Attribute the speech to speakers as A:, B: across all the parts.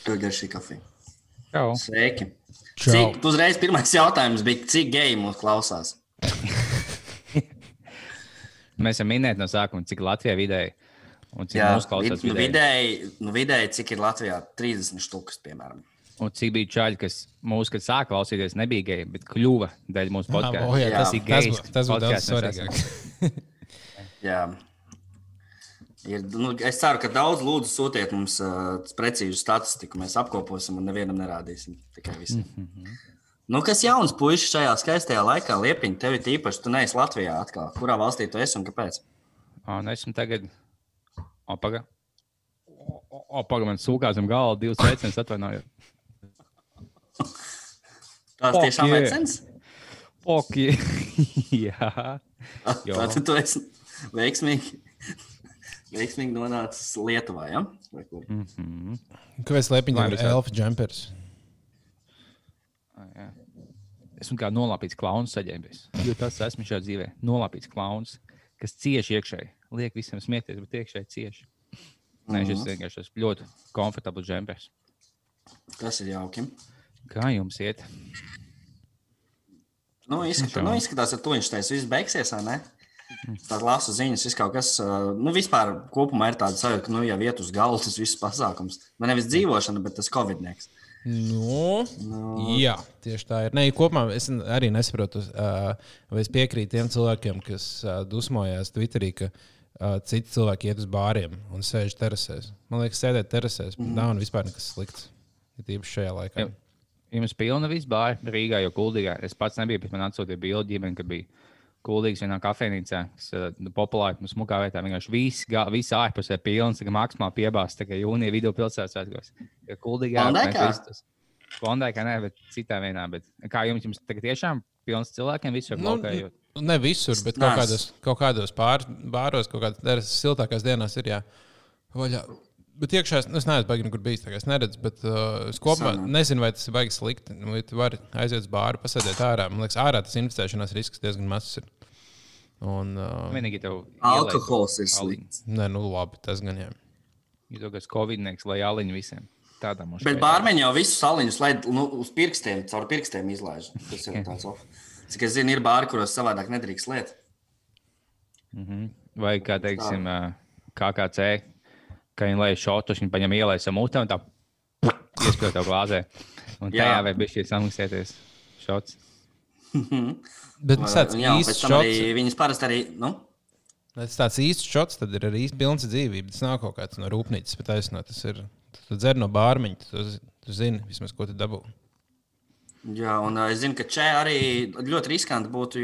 A: Tur garšīgi kafija.
B: Čau.
A: Sveiki.
C: Čau.
A: Cik, uzreiz pirmais jautājums bija, cik geji mūs klausās?
B: Mēs esam minēti no sākuma, cik Latvijā vidēji un cik
A: Jā, vid, nu,
B: vidēji.
A: nu, vidēji, cik ir Latvijā? 30 štukas, piemēram.
B: Un cik bija čaļi, kas mūsu, kad sāka klausīties, nebija geji, bet kļuva dēļ mūsu podkāstu.
C: o, jā,
A: tas-
B: Cik
C: Tas
B: gejs
C: būtu tas būtu daudz svarīgāk.
A: Jā. Ir, nu, es ceru, ka daudz lūdzu sūtiet mums uh, precīzu statistiku. Mēs apkoposim un nevienam nerādīsim. Tikai visiem. Mm -hmm. nu, kas jauns puisis šajā skaistajā laikā, Liepiņa, tev ir īpaši, tu neesi Latvijā atkal. Kurā valstī tu esi un kāpēc?
B: Un esmu tagad. O, paga. O, o, o, paga, man sūkās zem galva divas sveicienus atvainojot.
A: Tas tiešām ir cens.
B: Ok. Jā. Jo.
A: Tātad tu esi veiksmīgi, veiksmīgi nonācis Lietuvā. Ja?
B: Mm -hmm.
C: Kāpēc
B: Lai
C: ir elfa jumpers?
B: Esmu kā nolāpīts klauns saģērbis. Jo tas esmu šajā dzīvē. Nolāpīts klauns, kas cieši iekšēji. Liek visiem smieties, bet iekšēji cieši. Nē, šis vienkārši esmu ļoti komfortabls džempers.
A: Tas ir jauki.
B: Kā jums iet?
A: Nu, izskatās, nu, izskatās ka tuņš taisa viss beigsies, vai ne? Tad lasu ziņas, viss kaut kas, nu, vispār kopumā ir tāds sajūta, ka, nu, jau iet uz galda tas viss pasākums. Nu, nevis dzīvošana, bet tas covid-nieks.
C: Nu,
A: Nu,
C: jā, tieši tā ir. Nē, kopumā es arī nesaprotu, vai es piekrītu tiem cilvēkiem, kas dusmojās Twitterī, ka citi cilvēki iet uz bāriem un sēž terasēs. Man liekas, sēdēt terasēs mm. nav vispār nekas slikts. Ir īpaši šajā laikā.
B: Jums pilna viss bāra Rīgā, jo kuldīgā. Es pats nebiju, bet man atsūtīja bildi ģimene, ka bija kuldīgs vienā kafejnīcā, kas ir uh, populāra, nu, smukā vietā. Vienkārši viss, viss ārpusē pilns, tā kā maksimāli piebāzts, tā kā jūnija video pilsētas svētkos. Mēs visus- Klondajkā nē, bet citā vienā. Bet kā jums, jums tagad tiešām pilns cilvēkiem visur
C: Nu,
B: Nu,
C: Ne visur, bet
A: Nāc.
C: kaut kādos, kaut kādos pār, bāros, kaut kādā siltākās dienās ir. Jā. Vaļā. Bet iekšā es, es neesmu baigi, kur bijis. Es neredzu, bet uh, es kopumā
A: Sanāk.
C: nezinu, vai tas ir baigi slikti. Nu, ja tu vari aiziet uz bāru, pasēdēt ārā. Man liekas, ārā tas inficēšanās risks diezgan mazs. Ir. Un, uh,
B: vienīgi tev
A: Alkohols ir slikts.
C: nē, nu labi, tas gan jā.
B: Ir kaut kas covidnieks, lai aliņu visiem. Tādā mums
A: Bet bārmeņi jau visus saliņus laid nu, uz pirkstiem, caur pirkstiem izlaiž. Tas ir tāds off. Cik es zinu, ir bāri, kuros savādāk nedrīkst liet.
B: Vai kā teiksim, KKC, ka viņi lai šotu, viņi paņem ielai samūtē un tā iespēja tev glāzē. Un
A: Jā.
B: tajā vai bija šī samaksēties šots.
C: Bet tas tāds
A: Jā,
C: īsts šots.
A: viņas parasti arī, nu,
C: Tas tāds īsts šots, tad ir arī īsts pilns dzīvība. Tas nav kaut kāds no rūpnīcas, bet aizsno. Tas ir. Tu dzer no bārmiņa, tu, tu zini, vismaz, ko tu dabū.
A: Jā, un uh, es zinu, ka čia arī ļoti riskanti būtu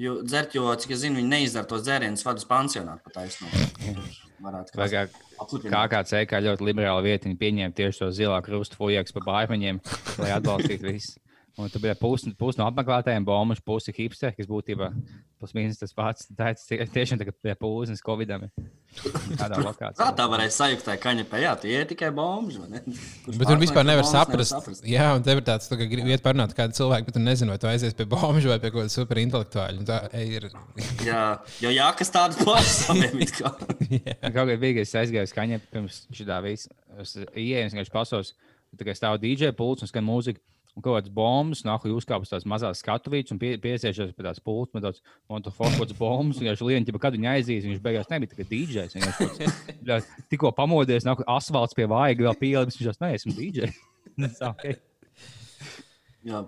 A: jo, dzert, jo, cik es zinu, viņi neizdara tos dzērienus vadus aizsno. Varētu
B: Vai kā
A: aplipināt.
B: KKC, kā ļoti liberāla vieta, viņi pieņēma tieši to zilā krustu fujaks pa bārmeņiem, lai atbalstītu visu. Un tur bija pusi pus no apmeklētājiem, bombuši, pusi hipsteri, kas būtībā plus mīnus tas pats. Tā ir tie- tiešām tagad pie pūzes Covidam. ir Tādā
A: Kā
B: lokācijā.
A: tā varēja sajust, tā kaņepē, jā, tie ir tikai bombas. vai ne? Kurš
C: Bet tur vispār nevar
A: bombas,
C: saprast. Jā, un tev ir tāds, tā, ka gribi iet parunāt ar kādu cilvēku, bet tu nezini, vai tu aizies pie bombuļa vai pie kaut kāda superintelektuāļa. Tā ir.
A: Jā, jo jā, kas tādas pašas.
B: Kaut kā bija, es aizgāju uz kaņepē pirms šitā visa. Es ienāku, vienkārši pasos, tā kā stāv DJ pults un skan mūzika. Un kaut kādas bombas, nāk, kāpjat tās mazās skatuvītes un pie, piesiežat pie tās pults, un tāds monofons bombas. Viņš lienķi, kad viņa aizies, viņš beigās nebija tikai DJs. Viņš tikko pamodies, nāk, asfalts pie vāja, vēl pielādes. Viņš tāds, nē, esmu DJ. Tas tā, okay.
A: Jā,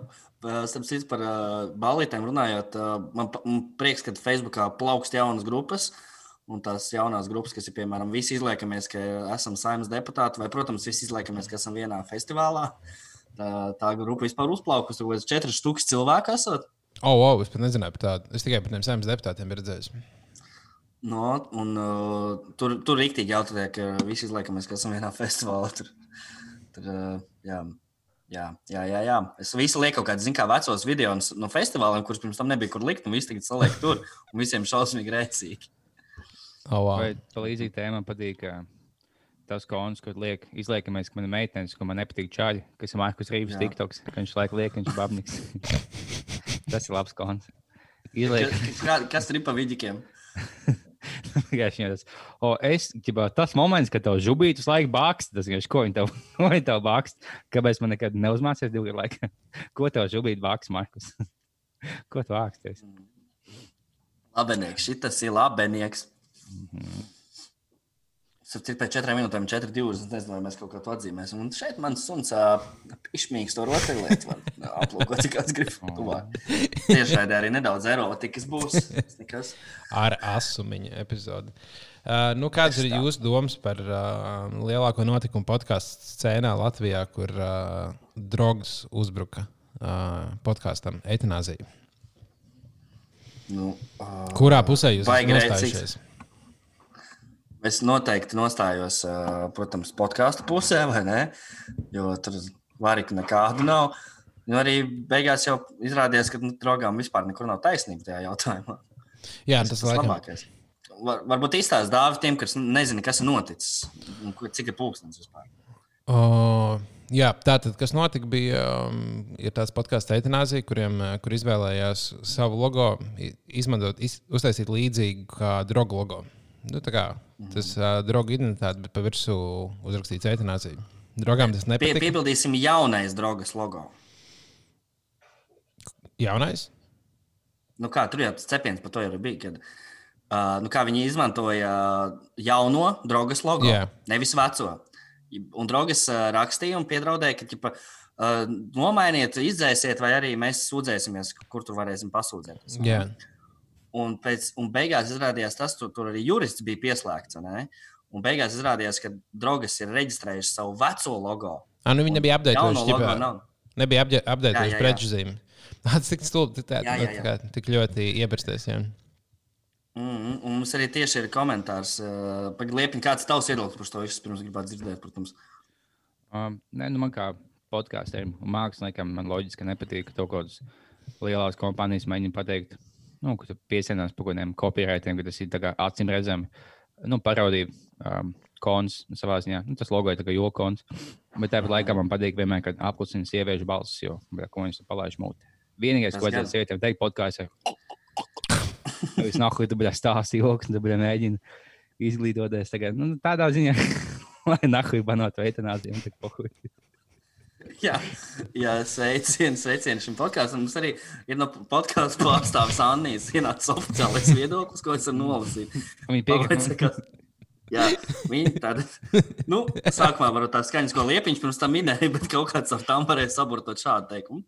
A: starp citu par uh, balītēm runājot, uh, man, man prieks, ka Facebookā plaukst jaunas grupas. Un tās jaunās grupas, kas ir piemēram, visi izliekamies, ka esam saimnes deputāti, vai, protams, visi izliekamies, ka esam vienā festivālā. Tā, tā grupa vispār uzplaukusi, kaut kāds četras stūks cilvēku esot.
C: O, oh, oh, es pat nezināju par tādu. Es tikai par tiem saimnes deputātiem biju redzējis.
A: No, un, uh, tur tur rīktīgi jautājot, ka visi izliekamies, ka esam vienā festivālā. Tur, tur, uh, jā. Jā, jā, jā, jā. Es visu lieku kaut kādus, kā vecos video no- festivāliem, kurus pirms tam nebija kur likt, un visi tagad saliek tur, un visiem šausmīgi rēcīgi.
C: Oh, wow.
B: Vai tā līdzīga tēma patīk? ā, Tas konts, kur liek, izliekamies, ka man ir meitenes, ka man nepatīk čaļi, kas ir Markus Rīgas. TikToks, ka viņš laik liek, viņš ir babniks. Tas ir labs konts. Izliek,
A: ka- Kas tur ir pa vidikiem?
B: o, es, ķibā, tas moments, kad tev žubītu uz laiku bākst, tas vienkārši, ko viņi tev, ko viņi tev bākst, kāpēc man nekad neuzmācies divu gadu laikā. Ko tev žubīt bākst, Markus? ko tu vāksties?
A: Labenieks, šitas ir labenieks. Cik pēc četrām minūtēm, 4, 2. Es nezinu, vai mēs kaut kā to atzīmēsim. Un šeit mans suns izšmīgs to rotaļlietu. var Aplūkot, cik kāds grib tuvāk. Tieši šeit arī nedaudz erotikas būs. Nekas.
C: ar asumiņu epizodi. Uh, nu, kādas ir jūsu domas par uh, lielāko notikumu podkāstu scēnā Latvijā, kur uh, drogs uzbruka uh, podkāstam Eitanāzija?
A: Nu, uh,
C: Kurā pusē jūs esat nostājušies?
A: Es noteikti nostājos, protams, podkāstu pusē, vai ne? Jo tur varīka nekādu nav. Nu, arī beigās jau izrādījās, ka nu, drogām vispār nekur nav taisnība tajā jautājumā.
C: Jā, tas,
A: Tas ir labākais. Var, varbūt izstāstīt dāvā tiem, kas nezina, kas ir noticis cik ir pūkstens vispār.
C: O, jā, tātad, kas notika, bija um, tāds podkāsts Eitanāzija, kuriem uh, kur izvēlējās savu logo, izmantot, iz, uztaisīt līdzīgu kā drogu logo. Nu, tā kā tas uh, drogu identitāte, bet pa virsmu uzrakstīts Eitanāzija. Drogām tas
A: Pie,
C: nepatīk.
A: piebildīsim jaunais drogas logo.
C: Jaunais?
A: Nu, kā, tur jau tas cepiens par to jau bija. Kad, uh, nu, kā viņi izmantoja jauno drogas logo,
C: Jā.
A: nevis veco. Un drogas uh, rakstīja un piedraudēja, ka ķipa, uh, nomainiet, izdzēsiet, vai arī mēs sūdzēsimies, kur tur varēsim pasūdzēties.
C: Jā.
A: Un, pēc, un beigās izrādījās tas, tur, tur arī jurists bija pieslēgts. Un beigās izrādījās, ka drogas ir reģistrējuši savu veco logo.
C: Ah, nu, viņi nebija
A: nav.
C: Nebija
A: jā.
C: prečuzīmi. Tas tik stulbi, tā,
A: Jā, jā, jā.
C: tā kā tik ļoti iebirsties. Jā.
A: Mm, -hmm. un mums arī tieši ir komentārs. Uh, Pagaidiet, kāds ir tavs viedoklis par to? Es pirms gribētu dzirdēt, protams.
B: Um, nē, nu man kā podkāstiem un māksliniekam, man loģiski nepatīk, ka kaut kādas lielas kompānijas mēģina pateikt, nu, ka tu piesienās par kaut kādiem copyrightiem, ka tas ir acīm redzami. Nu, parodīja um, kons savā ziņā. Nu, tas logo ir kā jokons. Bet tāpat laikā man patīk vienmēr, kad apklusina sieviešu balsis, jo ko viņas palaiž mūti. Vienīgais, ko vajadzētu sievietēm teikt podkāstā, ir, ka nahuj, tu bļa stāsti joks, un tu bļa mēģini izglītoties. Tagad, nu, tādā ziņā, lai nahuj banot veitanāziju un tak pohuj.
A: Jā, jā sveiciens, sveiciens šim podkāstam. Mums arī ir no podkāstu pārstāvis Annijas ienācis oficiālais viedoklis, ko es varu nolasīt.
B: Viņa
A: kas- Jā, viņi tāda. Nu, sākumā varbūt tā skaņas, ko liepiņš pirms tam minēja, bet kaut kāds ar tām varēja sabortot šādu teikumu.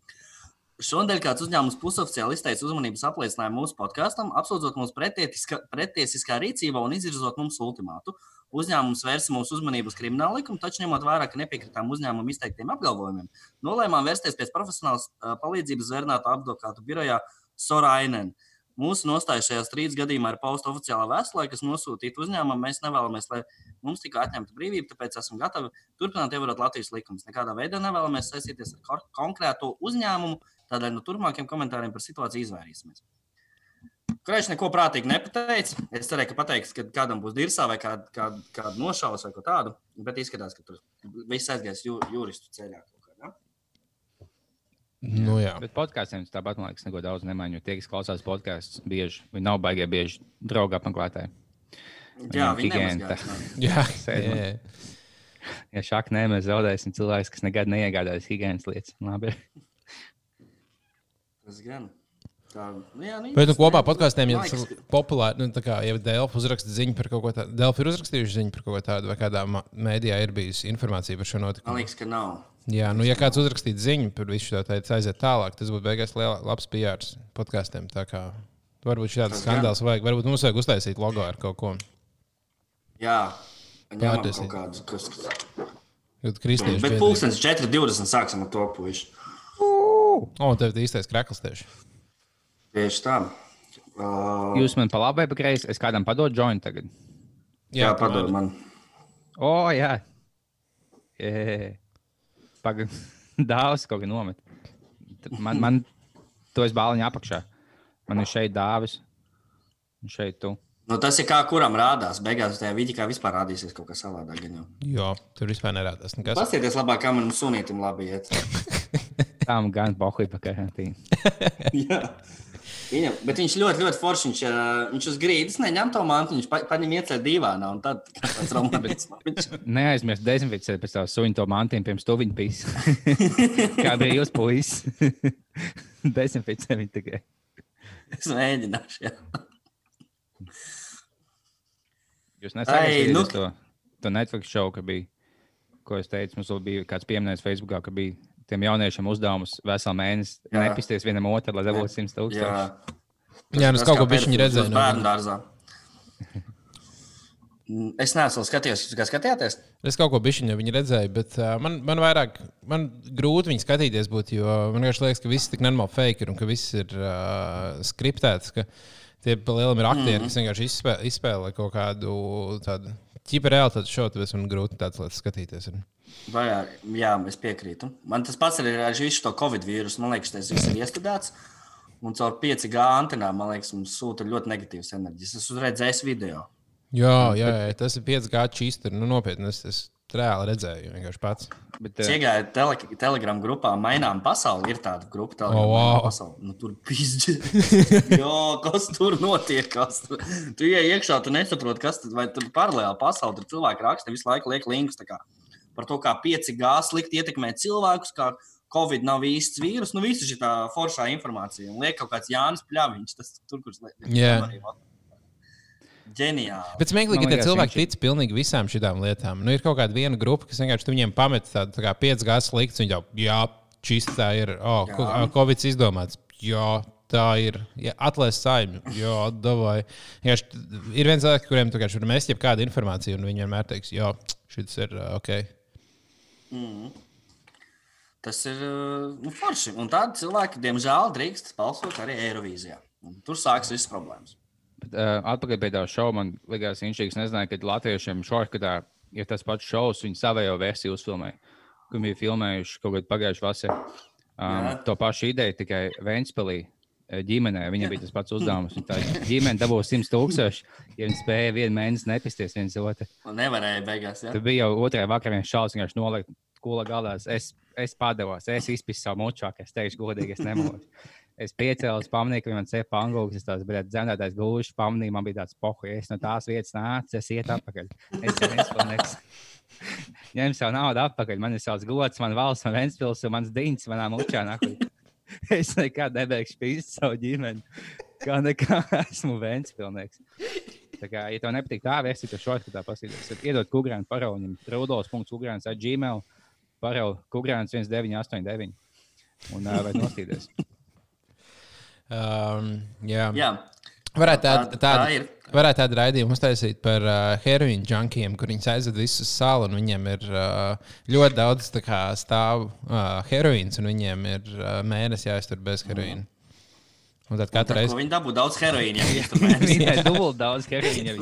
A: Šodien kāds uzņēmums pusoficiāli izteica uzmanības apliecinājumu mūsu podkāstam, apsūdzot mūs pretiesiskā, pretiesiskā rīcībā un izvirzot mums ultimātu. Uzņēmums vērsa mūsu uzmanību uz kriminālu likumu, taču ņemot vērā, ka nepiekritām uzņēmumu izteiktiem apgalvojumiem, nolēmām vērsties pēc profesionālas palīdzības zvērnātu advokātu birojā Sorainen. Mūsu nostāja šajā strīdus gadījumā ir pausta oficiālā vēstulē, kas nosūtīta uzņēmumam. Mēs nevēlamies, lai mums tika atņemta brīvība, tāpēc esam gatavi turpināt ievērot Latvijas likumus. Nekādā veidā nevēlamies saistīties ar konkrēto uzņēmumu, tādēļ no turpmākiem komentāriem par situāciju izvairīsimies. Kurš neko prātīgi nepateica. Es cerēju, ka pateiks, ka kādam būs dirzā vai kāda, kāda, kāda nošaus vai ko tādu, bet izskatās, ka tur viss aizgājis jū, juristu ceļā. kaut kā, ja?
C: Nu, jā.
B: Bet podkāstiem tāpat, man liekas, neko daudz nemaina. Jo tie, kas klausās podkāstus, bieži viņi nav baigie bieži draugi apmeklētāji.
A: Jā, viņi
B: higiēna
A: nemazgājas,
C: Jā,
B: man.
C: jā.
B: Ja šāk nē, mēs zaudēsim cilvēkus, kas nekad neiegādājas higiēnas lietas. Labi.
A: Tas gan. Tā, nu, jā, nu,
C: Bet nu, kopā podkāstiem jau
A: Man
C: tas populāri. Nu, tā kā jau Dēlφa uzraksta ziņu par kaut ko tādu. Dēlφa ir uzrakstījuši ziņu par kaut ko tādu, vai kādā mēdījā ir bijusi informācija par šo
A: Man
C: notikumu.
A: liekas, ka nav.
C: Jā, nu, ja kāds uzrakstītu ziņu par visu šo tādu, aiziet tālāk, tas būtu beigās liela, labs PRs podkāstiem. Tā kā varbūt šāds skandāls vajag. Varbūt mums vajag uztaisīt logo ar kaut ko.
A: Jā,
C: Pārtaisīt.
A: kaut kādus. Kas...
C: Jo kristieši.
A: Bet pulkstenis 4.20 sāksim ar to puiši.
C: O, tev ir īstais krekls tieši.
A: Tieši tā. Uh,
B: Jūs man pa labi, pa kreisi. Es kādam padodu joint tagad.
A: jā, padod man.
B: O, jā. Pagaidām, dāvāts kaut kā nomet. Man, man to es bāliņu apakšā. Man ir šeit dāvis. Un šeit tu.
A: Nu, tas ir kā kuram rādās. Beigās tajā vidī kā vispār rādīsies kaut kas savādāk. gan jau.
C: Jo, tur vispār nerādās nekas.
A: Pasieties labāk, kā manam sunītam labi iet.
B: Tām gan pohuļ pa karantīnu.
A: Viņam, bet viņš ļoti, ļoti foršs. Viņš, uh, viņš uz grīdas neņem to mantu, viņš pa, paņem iecēl dīvānā un tad tāds romantisks.
B: Neaizmirst dezinficēt pēc tam suņu to mantīm pirms tu viņu pīs. Kā bija jūs puisis? Dezinficē viņu tikai.
A: Es mēģināšu. Jā.
B: Jūs nesaprotat
A: nu-
B: to, to Netflix šovu, ka bija, ko es teicu, mums bija kāds pieminējis Facebookā, ka bija tiem jauniešiem uzdevums veselu mēnesi nepisties vienam otram, lai dabūtu 100 tūkstoši.
A: Jā.
C: Jā, nu es
A: Tas
C: kaut ko bišķiņu redzēju.
A: Bērnu dārzā. Es neesmu skatījies, jūs kā skatījāties?
C: Es kaut ko bišķiņu viņa redzēju, bet uh, man, man vairāk, man grūti viņu skatīties, būt, jo man vienkārši liekas, ka viss ir tik nenormāli fake un ka viss ir uh, skriptēts. ka Tie pa lielam ir aktieri, mm. kas vienkārši izspēlē, izspēlē kaut kādu tādu ķipareālitātes šovu, tāpēc man grūti tādas lietas skatīties. Ir.
A: Vajag, jā, es piekrītu. Man tas pats ir ar visu to covid vīrusu. Man liekas, tas viss ir iestudēts. Un caur 5G antenām, man liekas, mums sūta ļoti negatīvas enerģijas. Es uzreiz redzēju video.
C: Jā, jā, jā, tas ir 5G čīsti. Nu, nopietni, es, es reāli redzēju, vienkārši pats.
B: Bet, eh,
A: iegāju tele, Telegram grupā, mainām pasauli. Ir tāda grupa, Telegram,
C: Oh, wow.
A: Pasauli. Nu, tur pizdi. Jā, kas tur notiek? Kas tur? Tu ienāc iekšā, tu nesaproti, kas tur vai tur paralēli pasauli. Tur cilvēki raksta visu laiku, liek linkus tā par to, kā 5G slikti ietekmē cilvēkus. Kā Covid nav īsts vīrus, nu visu šī tā foršā informācija. Un liek kaut kāds Jānis Pļaviņš, tas tur, kurš liek.
C: Jā.
A: Ģeniāli.
C: Bet smieklīgi, ka cilvēki tic pilnīgi visām šīm lietām. Nu, ir kaut kāda viena grupa, kas vienkārši tu viņiem pamet tādu tā kā 5G slikts. Viņi jau, jā, šis tā ir. Oh,
A: Jā.
C: Covid izdomāts. Jā, tā ir. Jā, Atlaist saimnu. Jā, davai. Vienkārši Ir viens cilvēks, kuriem tu vienkārši var mest jebkādu informāciju, un viņi vienmēr teiks, jā, šis ir ok.
A: Mm. Tas ir uh, nu, forši. Un tādi cilvēki, diemžēl, drīkst balsot arī Eirovīzijā. Un tur sāksies visas problēmas.
B: Bet, uh, atpakaļ pie tā šova man likās, viņš nezināja, ka latviešiem šortkatā ir tas pats šovs, viņi savējo versiju uzfilmēja, kur bija filmējuši kaut kādu pagājušu vasaru. Um,
A: Jā.
B: to pašu ideju tikai Vēnspēlī. Ģimenē viņam bija tas pats uzdevums. Viņa Tā ģimene dabūja 100 tūkstoši, ja viņi spēja vienu mēnesi nepisties viens otru.
A: Un nevarēja beigās. Ja?
B: Tur bija jau otrajā vakarā viens šausmas, viņš nolikt kula galā. Es, es padevos, es izpisu savu mučāku, es teikšu, godīgi, es nemoku. Es piecēlos, pamanīju, ka man cepa angļu, es tās biju dzemdētājs gluži, pamanīju, man bija tāds pohu, ja es no tās vietas nācu, es iet atpakaļ. Es jau nespēlēju. Ņem savu naudu atpakaļ, man ir savs gods, man valsts, man Ventspils un mans dīns manā mučā. Nakuļ. Es nekad nebeigšu pīst savu ģimeni. Kā nekā esmu Ventspilnieks. Tā kā, ja tev nepatīk tā versija, tad šodien tā pasīties. Iedod kukurānu parauņam, rudolf.kukurāns at gmail, parau kukurāns 1989 un uh, vai nostīties.
C: Um, jā.
A: Jā,
C: Varētu tādu,
A: Tā- tā
C: tādu,
A: ir.
C: varētu tādu raidījumu uztaisīt par uh, heroīnu junkiem, kur viņi aizved visus uz salu, un viņiem ir uh, ļoti daudz kā, stāvu uh, heroīns, un viņiem ir uh, mēnesis jāiztur bez heroīna. Un tad katru
A: Reiz...
C: reizi
A: Viņi dabū daudz heroīna. Ja mēnesī.
B: Viņai dubult daudz heroīna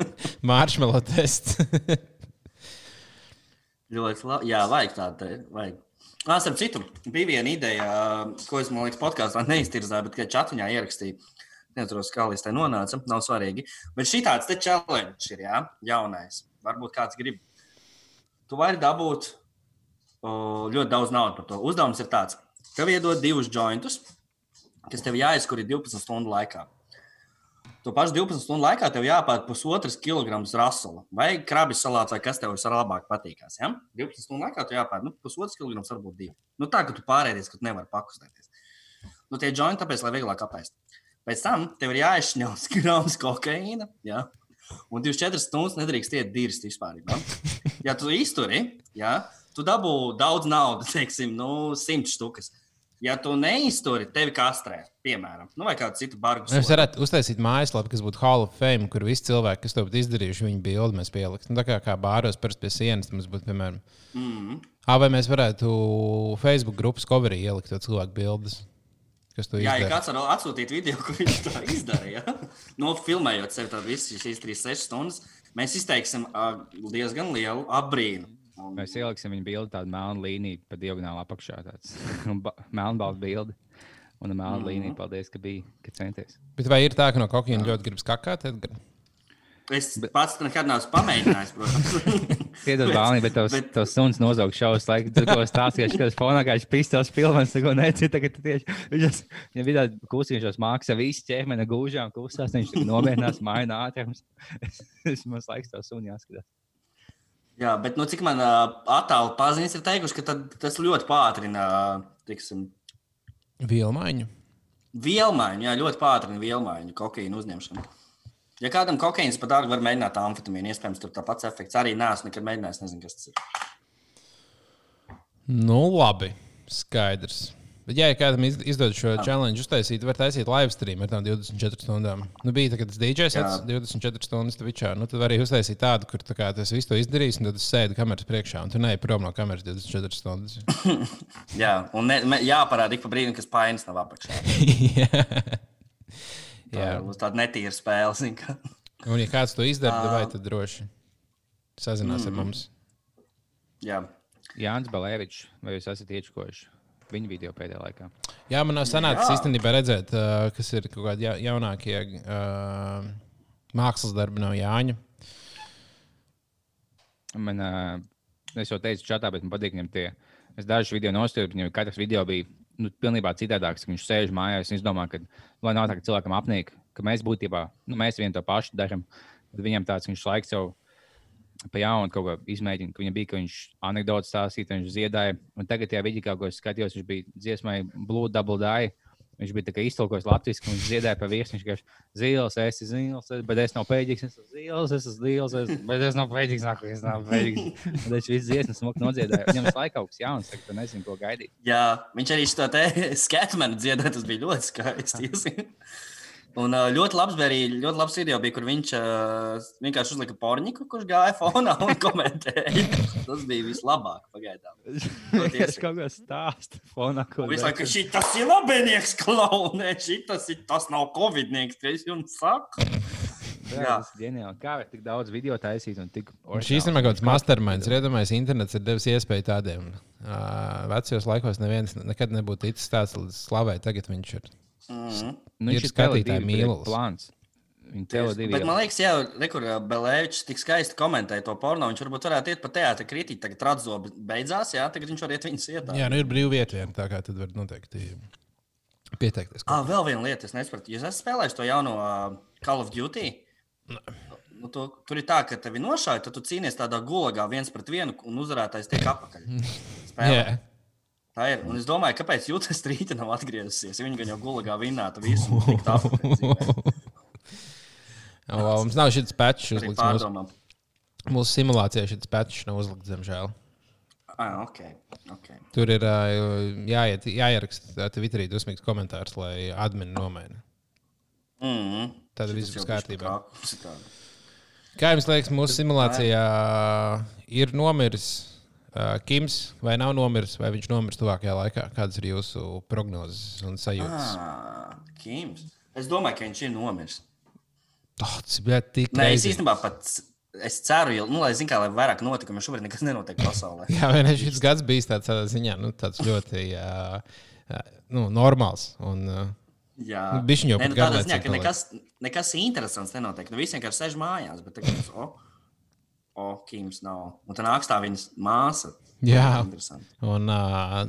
C: maršmelo tests.
A: Ļoti labi. Jā, vajag tādu. Vajag. Ah, starp citu, bija viena ideja, ko es, man liekas, podkāstā neiztirzāju, bet, kad čatiņā ierakstīju, nezinu, kā līdz tai nonāca, nav svarīgi. Bet šī tāds te challenge ir, jā, jaunais. Varbūt kāds grib. Tu vari dabūt o, ļoti daudz naudas par to. Uzdevums ir tāds, tev iedod divus jointus, kas tev jāizkur 12 stundu laikā. To pašu 12 stundu laikā tev jāpār pusotras kilogramus rasula vai krabis salāts, vai kas tev vislabāk patīkās. Ja? 12 stundu laikā tev jāpār nu, pusotras kilogramus, varbūt divi. Nu, tā, ka tu pārēdies, ka tu nevari pakustēties. Nu, tie jointi tāpēc, lai vieglāk apēst. Pēc tam tev ir jāizšņauts grams kokaīna. Ja? Un 24 stundas nedrīkst iet dirst vispār. Ja, ja tu izturi, ja, tu dabū daudz naudas, teiksim, nu, 100 štukas. Ja tu neizturi, tevi kastrē, piemēram, nu, vai kādu citu bargu.
C: Mēs
A: sodu.
C: varētu uztaisīt mājaslapu, kas būtu Hall of Fame, kur visi cilvēki, kas to būtu izdarījuši, viņu bildi mēs pieliktu. Nu, tā kā, kā bāros parasti pie sienas, mums būtu, piemēram,
A: Mm.
C: ah, vai mēs varētu Facebook grupas coverī ielikt to cilvēku bildes, kas to
A: Jā, ja kāds var atsūtīt video, ko viņš tā izdarīja, no filmējot sev visu šīs 3-6 stundas, mēs izteiksim diezgan lielu apbrīnu. Un,
B: Mēs ieliksim viņa bildi tādu melnu līniju pa diagonāli apakšā. Melnbalta bildi. Un melna
A: Mhm.
B: līnija, paldies, ka bija, ka centies.
C: Bet vai ir tā, ka no kokaīna ļoti gribas kakāt? Edgar?
A: Es pats nekad neesmu pamēģinājis, protams.
B: Piedod, Bāliņ, bet tavs,
A: Bet-
B: tavs suns nozauga šausmas laiku. Tu ko stāstīji, ka tas fonā kā viņš pistols pilns, ko necīt. Tagad tu tieši viņš ja vidā kūsīšos mākslas, visi ķēmena gūžām kūsās, viņš nomierinās, maina ātrums. Es mums laiks tavu suni jāskatās.
A: Jā, bet nu, cik man uh, attālu paziņas ir teikuši, ka tad, tas ļoti pātrina tiksim,
C: Vielmaiņu.
A: vielmaiņu. Jā, ļoti pātrina vielmaiņu, kokaīnu uzņemšanu. Ja kādam kokaīns pat dārgi var mēģināt amfetamīnu, iespējams, tur tāds efekts arī neesmu nekad mēģinājis. Nezinu, kas tas ir.
C: Nu, labi. Skaidrs. Bet, ja kādam iz- izdodas šo challenge uztaisīt, var taisīt live stream ar tām 24 stundām. Nu, bija tā, ka tas DJs sets 24 stundas Twitchā. Nu, tad var arī uztaisīt tādu, kur tā kā, tas visu to izdarīs, un tad es sēdu kameras priekšā, un tu neej prom no kameras 24 stundas.
A: Jā, un ne, me- jāparāda ik pa brīdim, kas painas nav apakšā. Tā
C: Jā.
A: būs tāda netīra spēle.
C: Un, ja kāds to izdara, tad
A: Ā.
C: vai tad droši sazinās mm. ar mums.
A: Jā,
B: Jānis Balēvičs, vai jūs esat iečkojuši viņa video pēdējā laikā?
C: Jā, man nav sanācis īstenībā redzēt, uh, kas ir kaut kādi ja, jaunākie uh, mākslas darbi no Jāņa.
B: Man, uh, es jau teicu, čatā, bet man patīk viņam tie. Es dažus video nostūru, viņam katrs video bija nu, pilnībā citādāks. Viņš sēž mājās un es domāju, ka, lai nav tā, ka cilvēkam apnīk, ka mēs būtībā, nu, mēs vienu to pašu darām. Tad viņam tāds, viņš laiks jau pa jaunu kaut ko izmēģina, ka viņam bija, ka viņš anekdotas stāstīja, viņš dziedāja. Un tagad, ja video, ko es skatījos, viņš bija dziesmai Blue Double Die. Viņš bija iztulkojis latviešu, ka viņš dziedāja pa virsmu. Viņš vienkārši zils, es esmu zils, bet es nav pēdīgs, es esmu zils, es esmu zils, es, bet es nav pēdīgs, nāk, es nav pēdīgs. Tad viņš visu dziesmu smuki nodziedāja. Viņam visu laiku kaut kas jauns, tagad tu nezini, ko gaidīt.
A: jā viņš arī šo te sketmenu dziedāja. Tas bija ļoti skaisti. Un ļoti labs bija arī ļoti labs video, bija, kur viņš uh, vienkārši uzlika porniku, kurš gāja fonā un komentēja. Tas bija vislabāk pagaidām.
B: Es kaut ko stāstu fonā,
A: Visu laiku šī tas ir labinieks, klaunē, šī tas, ir, tas nav covidnieks, kas jums saka.
B: Jā,
A: Jā.
B: tas ir ģeniāli. Kā var tik daudz video taisīt un tik
C: Šīs ir kaut kāds masterminds. Ir iedomājies, internets ir devis iespēju tādiem. Uh, vecajos laikos neviens nekad nebūtu ticis tāds līdz slavai. Tagad viņš ir.
A: Mm.
B: Nu,
C: ir
B: viņš
C: skatītāju
B: Tele2
C: mīlulis.
B: Plāns. Viņa TV2
A: Bet man liekas, jā, rekur Belēvičs tik skaisti komentēja to porno. Viņš varbūt varētu iet pa teātra kritiku. Tagad radzobi beidzās, jā, tagad viņš var iet viņas ietā.
C: Jā, nu ir brīva vieta viena, tā kā tad var noteikti pieteikties.
A: Ah, vēl viena lieta, es nesaprotu. Jūs esat spēlējis to jauno uh, Call of Duty? Nu, tu, tur ir tā, ka tevi nošāja, tad tu cīnies tādā gulagā viens pret vienu, un uzvarētājs tiek apakaļ. Spēlē.
C: Jā,
A: Tā ir. Un es domāju, kāpēc jūtas strīta nav atgriezusies. Viņa jau gulagā vinnēta visu. dzīvē.
C: O, mums nav šis uzlikts. Mūsu, mūsu simulācijā šis patčs nav uzlikts, diemžēl.
A: Ah, ok. okay.
C: Tur ir jāiet, jāieraksta Twitterī dusmīgs komentārs, lai admini nomaina.
A: Mm -hmm.
C: Tad viss būs kārtībā. Kā jums liekas, mūsu simulācijā ir nomiris Kims vai nav nomiris, vai viņš nomirs tuvākajā laikā? Kādas ir jūsu prognozes un sajūtas?
A: Ah, Kims. Es domāju, ka viņš ir nomiris.
C: Oh, tas bija tik
A: Nē, es īstenībā pat es ceru, jo, nu, lai zinātu, kā lai vairāk notikumu, šobrīd nekas nenotiek pasaulē.
C: Jā, vai ne? Šis gads bija tāds ziņā, nu, tāds ļoti uh, nu, normāls. Un, uh,
A: Jā,
C: Nu, bišķiņ jau
A: Nē,
C: pat
A: nu, tādā ziņā, ka nekas, nekas interesants nenotiek. Nu, visi vienkārši sēž mājās, bet tagad tas, o, o, Kims nav. Un tā nāks tā viņas māsa.
C: Jā. Un uh,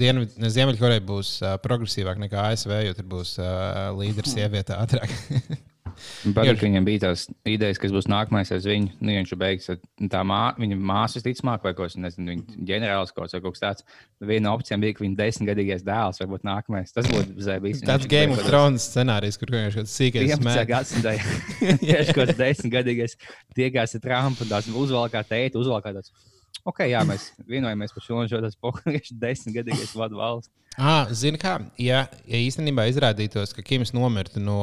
C: Dienvid- Ziemeļkoreja būs uh, progresīvāka nekā ASV, jo tur būs uh, līderis sieviete ātrāk.
B: Patīk, ka viņam bija tās idejas, kas būs nākamais aiz viņu. Nu, viņš jau beigs, tā mā, viņa māsas ticamāk, vai kaut kas nezinu, viņa ģenerālis kaut, vai kaut kas tāds. Viena no opcijām bija, ka viņa desmitgadīgais dēls varbūt nākamais. Tas būtu zēbīs.
C: Tāds Game of Thrones scenārijs, kur vienkārši tāds sīkais
B: 15.
C: smēķis.
B: Ja viņš kaut kāds desmitgadīgais tiekās ar Trumpu un tās uzvalkā teikt, uzvalkā tāds. Ok, jā, mēs vienojamies par šo šo tas pokaļs desmitgadīgais vadu valsts.
C: Ah, Zini, kā, ja, ja īstenībā izrādītos, ka Kims nomirtu no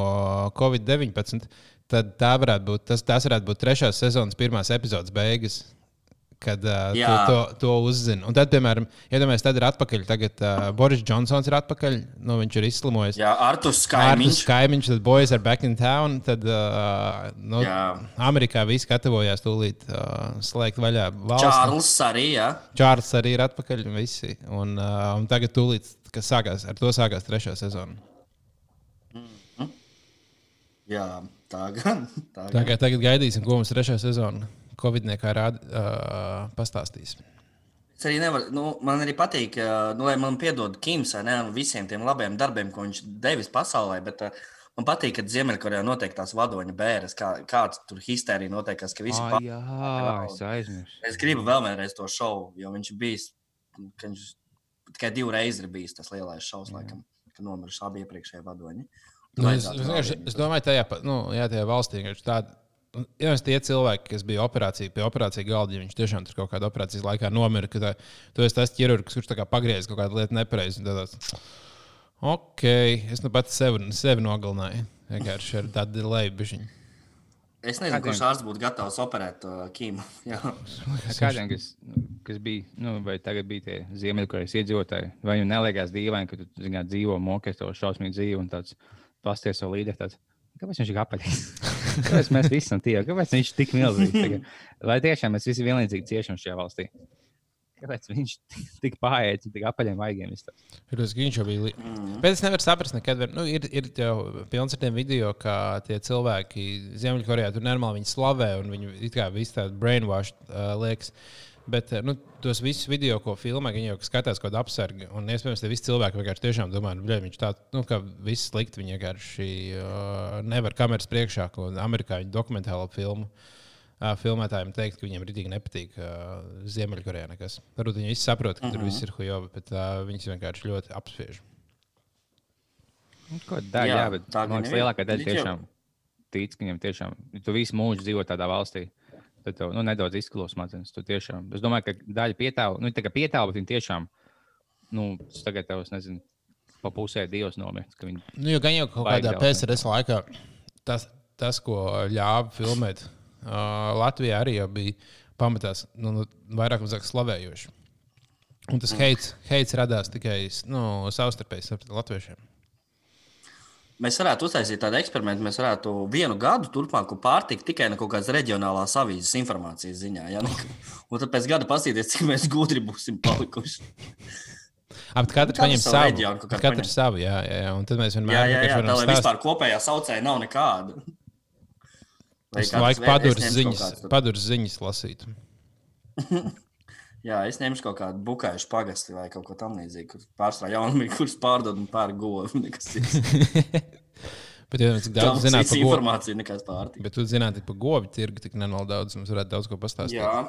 C: Covid-19, tad tā varētu būt, tas, tas varētu būt trešās sezonas pirmās epizodes beigas. Kad uh, to, to, to uzzina. Un tad, piemēram, iedomājieties, tad ir atpakaļ. Tagad uh, Boris Džonsons ir atpakaļ. Nu, viņš ir izslimojis.
A: Jā, Artus Kaimiņš.
C: kaimiņš, tad boys are back in town. Tad uh, nu,
A: Jā.
C: Amerikā viss gatavojās tūlīt uh, slēgt vaļā valsts.
A: Čārls arī, jā.
C: Čārlis arī ir atpakaļ. Visi. Un, uh, un tagad tūlīt, kas sākās, ar to sākās trešā sezona.
A: Jā, tā gan. Tā gan.
C: kā tagad gaidīsim, ko mums trešā sezona Covid-19 rāda, uh, pastāstīs.
A: Es arī nevaru, nu, man arī patīk, nu, lai man piedod Kims vai ne, un visiem tiem labiem darbiem, ko viņš devis pasaulē. Bet, uh, man patīk, ka Ziemeļkorejā notiek tās vadoņa bēres, kā, kāds tur histērija notiekās, ka visi
B: Ah,
A: pa...
B: jā, es aizmirsu.
A: Es gribu vēl vienreiz to šovu, jo viņš ir bijis, viņš tikai divreiz ir bijis tas lielais šovs, laikam, kad nomiruši abi iepriekšējie vadoņi.
C: Nu, es, es, es, domāju, tajā, nu, jā, tajā valstī ir tāda. Ja tie cilvēki, kas bija operācija, pie operācijas galda, ja viņš tiešām tur kaut kādā operācijas laikā nomira, ka tā, tu esi tas ķirurgs, kurš pagriezis kaut kādu lietu nepareizi. tad Ok, es nu pats sevi, sevi nogalināju. Vienkārši ar tādu delay bišķiņu.
A: Es nezinu,
B: Kādiem?
A: kurš ārsts būtu gatavs operēt uh, Kimu. Jā.
B: Kādiem, kas, kas bija, nu, vai tagad bija tie Ziemeļkorejas iedzīvotāji, vai viņiem neliekās dīvaini, ka tu zināt, dzīvo mokēs to šausmīgu dzīvi un tāds pasties savu līderi. Tāds, kāpēc viņš ir apaļš? Kāpēc mēs visi esam tie? Kāpēc viņš ir tik milzīgs? Vai tiešām mēs visi vienlīdzīgi ciešam šajā valstī? Kāpēc viņš tik pārējais, tik apaļiem vaigiem? izstāsta?
C: Ir ka viņš jau bija. Li... Mm. Bet es nevaru saprast, nekad. Var... Nu, ir ir jau pilns ar tiem video, kā tie cilvēki Ziemeļkorejā tur normāli viņi slavē un viņi it kā visi tādi brainwashed uh, liekas. Bet uh, nu, tos visus video, ko filmē, viņi jau skatās kaut kādu apsargu. Un iespējams, tie visi cilvēki vienkārši tiešām domā, ka viņš tāds, nu, ka viss slikti. Viņi vienkārši uh, nevar kameras priekšā, ko amerikāņu dokumentālo filmu. Uh, filmētājiem teikt, ka viņiem rītīgi nepatīk uh, Ziemeļkorejā nekas. Varbūt viņi visi saprot, ka tur viss ir hujovi, bet uh, viņas vienkārši ļoti apspiež.
B: Nu, Ko daļa, jā,
A: Jā,
B: bet
A: tā ir.
B: lielākā daļa tiešām tic, ka viņam tiešām, tu visu mūžu dzīvo tādā valstī. Tad tev nu, nedaudz izklausās smadzenes. Tiešām, es domāju, ka daļa pietāva, nu, tā kā pietāva, bet viņi tiešām, nu, tagad tev, es nezinu, pa pusē divas Viņi,
C: Nu, jo gan jau kaut kādā PSRS laikā tas, tas ko ļāva filmēt, uh, Latvijā arī bija pamatās nu, nu, vairāk vai mazāk slavējoši. Un tas heits, heits radās tikai nu, savstarpēji starp latviešiem.
A: Mēs varētu uztaisīt tādu eksperimentu. Mēs varētu vienu gadu turpmāku pārtikt tikai no kaut kādas reģionālās avīzes informācijas ziņā. Ja? Un tad pēc gada paskatīties, cik mēs gudri būsim palikuši.
C: Ap katrs
A: Katrs
C: paņem
A: savu reģionu
C: Katrs
A: paņem.
C: savu, jā, jā, jā. Un tad mēs vienmēr
A: Jā, jā, jā tā lai
C: stāst-
A: vispār kopējā saucēja nav nekāda. Vai
C: Es laiku paduras ziņas, paduras ziņas lasīt.
A: Jā, es ņemšu kaut kādu bukāšu pagasti vai kaut ko tamlīdzīgu, kur pārsvarā jaunumī, kurš pārdod un. Nekas cits.
C: Bet, ja cik
A: Daudz
C: zināt par govu,
A: informācija nekāds pārtika.
C: bet tu zināt par govu tirgu, tik nenormāli daudz, mums varētu daudz ko pastāstīt.
A: Jā,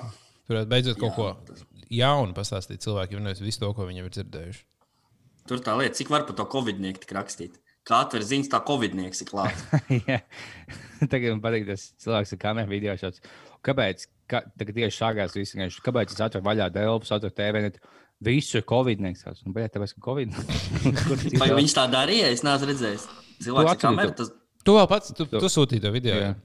C: Tur varētu beidzot kaut
A: Jā,
C: ko
A: tas-
C: jaunu pastāstīt cilvēkiem, nevis visu to, ko viņi ir dzirdējuši.
A: tur tā lieta, cik var par to covidnieku tik rakstīt. Kā atver ziņas, tā covidnieks ir klāts.
B: Jā. Tagad man patīk tas cilvēks ar kameru video. Šāds. Kāpēc? Ka, tagad tieši šāgās viss vienkārši. Kāpēc es atveru vaļā Delfus, atveru TV? Visu ir Covid-19. Nu, bet tāpēc, ka Covid. Kur citur?
A: Vai viņš tā darīja? Es neesmu redzējis. Cilvēks ar kameru. Tas,
C: Tu vēl pats, tu, tu sūtīji to video.
B: Jā.
C: Jā.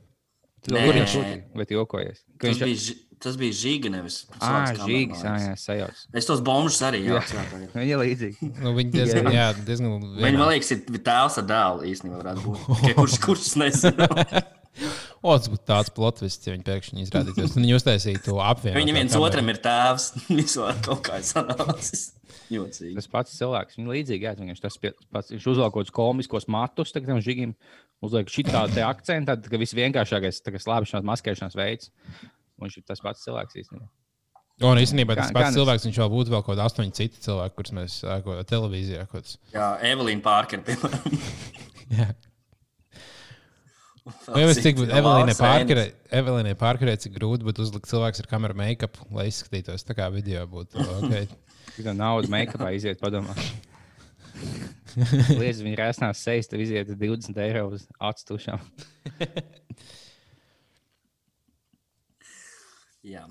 B: Tu
A: Nē.
B: Kur viņš sūtīja? Vai tu jokojies? Ka Viņš...
A: bija, tas bija žīga, nevis
B: Ah, žīgs.
A: liekas.
B: jā, sajauts.
A: Es tos bombus arī
B: Jā.
A: jāatceros.
B: Viņi ir līdzīgi.
C: Nu, viņi diezgan, jā, diezgan
A: Viņi, man
C: vienā-
A: liekas, ir tēvs ar dēlu īstenībā. varētu būt. Kurš, kurš nezinu?
C: O, tas būtu tāds plotvists, ja viņi pēkšņi izrādītos. Un viņi uztaisīja to apvienotu.
A: Viņi viens otram ir tēvs. Visu kaut kā sanācis. Jocīgi.
B: Tas pats cilvēks, viņa līdzīgi, jā, viņš tas pats, viņš kādus komiskos matus, tagad tam žigim uzliek šitā te akcentu, tad, ka viss vienkāršākais, slāpšanās, maskēšanās veids. Viņš ir tas pats cilvēks īstenībā.
C: Un īstenībā tas pats cilvēks, viņš vēl būtu vēl kaut kādi astoņi citi cilvēki, kurus mēs ko- televīzijā kaut kāds.
A: Jā, Evelīna Pārkera, piemēram.
C: Jā. Vai es cik
A: Citi,
C: Evelīnai
A: Lārs
C: Pārkerē, Evelīnai Pārkerē, cik grūti būtu uzlikt cilvēks ar kameru make-up, lai izskatītos tā kā video būtu. Okay.
B: Kad naudu make-upā iziet, padomā. Lietas viņa rēsnās sejas, tad iziet 20 eiro uz atstušām.
A: Jā.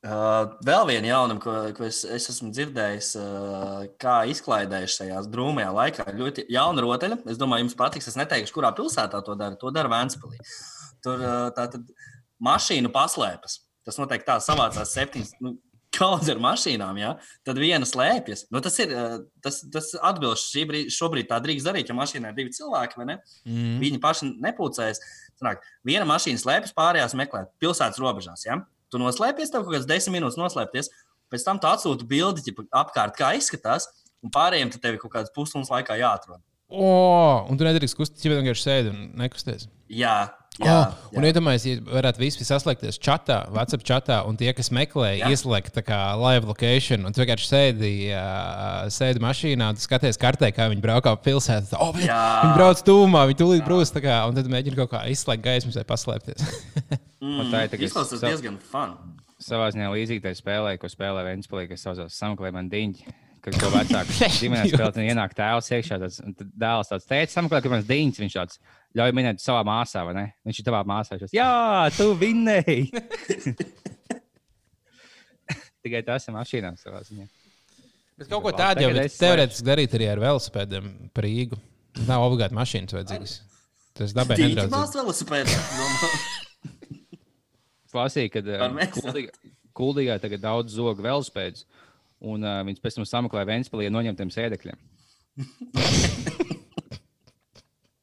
A: Uh, vēl viena jaunuma, ko, ko es, es esmu dzirdējis, uh, kā izklaidējuši šajā drūmajā laikā. Ļoti jauna rotaļa. Es domāju, jums patiks. Es neteikšu, kurā pilsētā to dara. To dara Vēnspilī. Tur uh, tā tad mašīnu paslēpjas. Tas noteikti tā savācās septiņas. Nu, Kaudz ar mašīnām, ja? tad viena slēpjas. Nu, tas ir uh, tas, tas atbilst šī brīd, šobrīd tā drīkst darīt, ja mašīnā ir divi cilvēki?
C: Mm.
A: Viņi paši nepūcējas. Viena mašīna slēpjas, pārējās meklē pilsētas robežās. Ja? Tu noslēpies, tev kaut kādas desmit minūtes noslēpties, pēc tam tu atsūti bildi ķipa, apkārt, kā izskatās, un pārējiem tev ir kaut kādas pusstundas laikā jāatrod.
C: O, un tu nedrīkst kusties, ja vienkārši sēdi un nekusties.
A: Jā, jā,
C: oh, un iedomājieties, ja varētu visi saslēgties čatā, WhatsApp čatā, un tie, kas meklē,
A: Jā.
C: ieslēgt tā kā live location, un tu vienkārši sēdi, uh, sēdi mašīnā, skaties kartē, kā viņi braukā pa pilsētu. Oh, viņi,
A: Jā.
C: viņi brauc tūmā, viņi tūlīt brūs, tā kā, un tad mēģina kaut kā izslēgt gaismas vai paslēpties.
A: Mm,
B: tā ir
A: Izklausās diezgan fun.
B: Savā ziņā līdzīgai spēlē, ko spēlē Vēnspēlī, kas saucās Sameklē man diņķi. Kad to vecāku ģimenes spēlē, ienāk tēvs iekšā. Tāds, un tad dēls tāds teica, sameklē, ka mans diņķis, viņš tāds ļauj minēt savā māsā, vai ne? Viņš ir tavā māsā. Viņš tāds, jā, tu vinnēji! Tikai tas ir mašīnā savā ziņā.
C: Bet kaut ko tādu jau teorētiski darīt arī ar velosipēdiem par Rīgu. Nav obligāti mašīnas vajadzīgas. Tas nedraudz.
A: māc velosipēdā. domā.
B: Klasīja, kad
A: mēs?
B: kuldīgā, kuldīgā tagad daudz zogu velospēdus, un uh, viņas pēc tam sameklē Vēnspēlī ar noņemtiem sēdekļiem.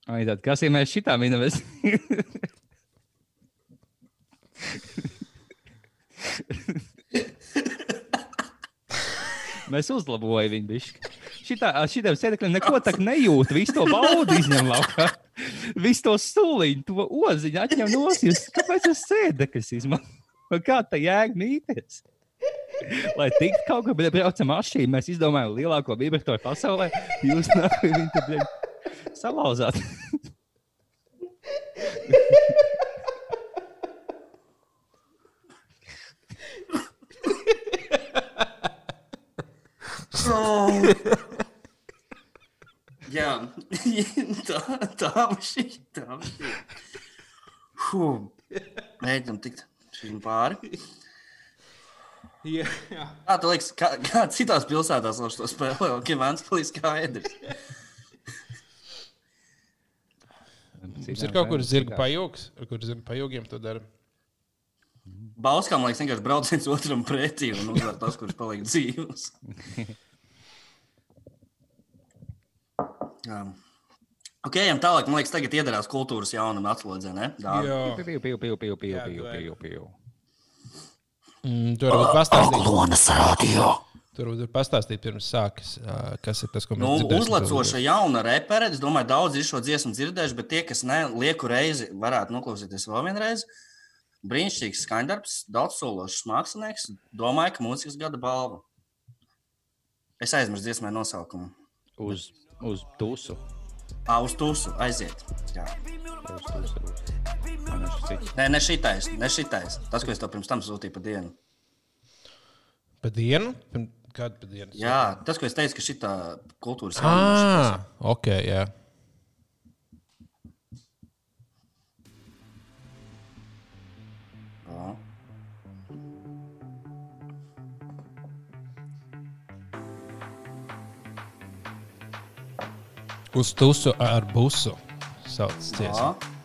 B: Ai, tad, kas ir mēs šitā minamies? Mēs uzlabojam viņu. bišķi. Šitā, šitiem sēdekļiem neko tādu nejūt. Visu to baudu izņem laukā. Visu to stūliņu, to oziņu atņem no jūs. Kāpēc tas sēdeklis izmanto? Kā tā jēga mīties? Lai tiktu kaut kur, bet braucam mašīnu, mēs izdomājām lielāko vibratoru pasaulē. Jūs nākat viņu bļaļ, salauzāt.
A: Jā, tā, tā mašīna. Tā mašīna. Mēģinam tikt šim pāri.
C: Jā.
A: Kā tu liekas, kā, kā citās pilsētās viņš to spēlē? Ok, Vans palīdz skaidrs.
C: Mums ir kaut kur zirga pajūgs, kur zirga pajūgiem to dara.
A: Bauskām liekas vienkārši brauc viens otram pretī un uzvar tas, kurš paliek dzīvs. Jā. Ok, ejam tālāk. Man liekas, tagad iedarās kultūras jaunam atslodzē, ne? Dāvi?
C: Jā.
B: Piu, piu, piu, piu, piu,
C: Jā,
B: piu,
C: tu vari.
B: piu, piu.
C: Mm, tur varbūt pastāstīt.
A: Klonas radio.
C: Tur varbūt pastāstīt pirms sākas, kas ir tas, ko mēs
A: Nu,
C: dzirdēsim
A: uzlecoša jauna repere. Es domāju, daudz ir šo dziesmu dzirdējuši, bet tie, kas ne lieku reizi, varētu noklausīties vēl vienreiz. Brīnišķīgs skaņdarbs, daudz sološs mākslinieks. Domāju, ka mūzikas gada balva. Es aizmirsu dziesmai nosaukumu.
B: Uz, uz tusu.
A: Ā, uz tūsu aiziet. Jā. Nē, ne šitais, ne šitais. Tas, ko es tev pirms tam sūtīju pa dienu.
C: Pa dienu? Kādu pa dienu?
A: Jā, tas, ko es teicu, ka šī kultūras.
C: Ah, ok, jā.
A: Jā.
C: Uz tusu ar busu. Sauc dziesmu.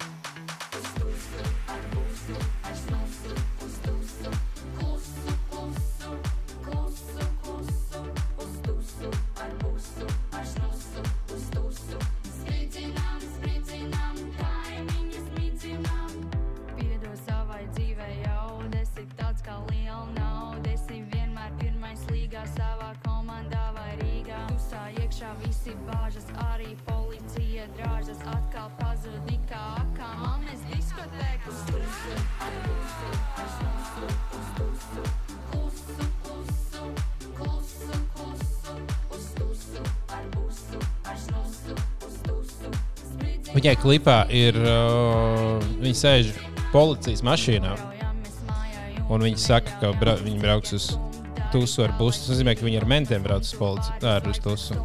C: Klipā ir. Uh, viņa sēž policijas mašīnā. Un viņi saka, ka bra viņi brauks uz tusu ar busu. Tas nozīmē, ka viņi ar mentiem brauc uz policiju. Uz tusu.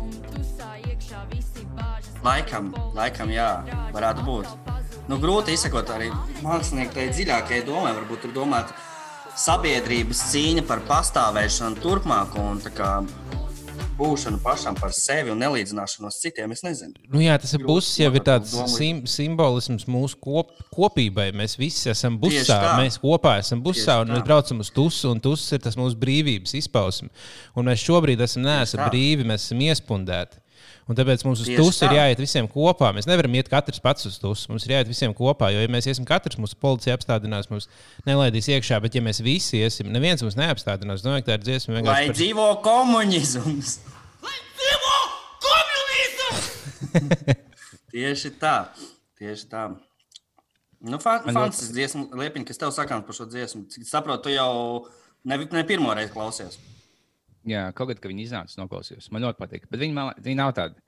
A: Laikam, laikam, jā, varētu būt. Nu, grūti izsakot arī mākslinieki tai dziļākajai domai. Varbūt tur domāt sabiedrības cīņa par pastāvēšanu turpmāk un būšanu pašam par sevi un nelīdzināšanos citiem. Es nezinu.
C: Nu, jā, tas ir buss, jau ir tāds sim simbolisms mūsu kop kopībai. Mēs visi esam busā, mēs kopā esam busā
A: Tieši
C: un mēs
A: tā.
C: braucam uz tusu. Un tuss ir tas mūsu brīvības izpausme. Un mēs šobrīd esam neesam brīvi, mēs esam iespundēti. Un tāpēc mums uz tusu ir jāiet visiem kopā. Mēs nevaram iet katrs pats uz tusu. Mums ir jāiet visiem kopā. Jo, ja mēs iesim katrs, mūsu policija apstādinās, mums nelaidīs iekšā. Bet, ja mēs visi iesim, neviens mums neapstādinās. Domāju, ka tā ir dziesma
A: Lai
C: vienkārši. par-
A: dzīvo komunisms! Tieši tā. Tieši tā. Nu, fa
B: Man
A: fans, tas dziesmu, Liepiņ, kas tev sakāms par šo dziesmu. Cik saprotu, tu jau ne, ne pirmo reizi klausies.
B: Jā, kaut kad, kad viņi iznāca, noklausījos. Man ļoti patīk. Bet viņi, man, viņi nav tādi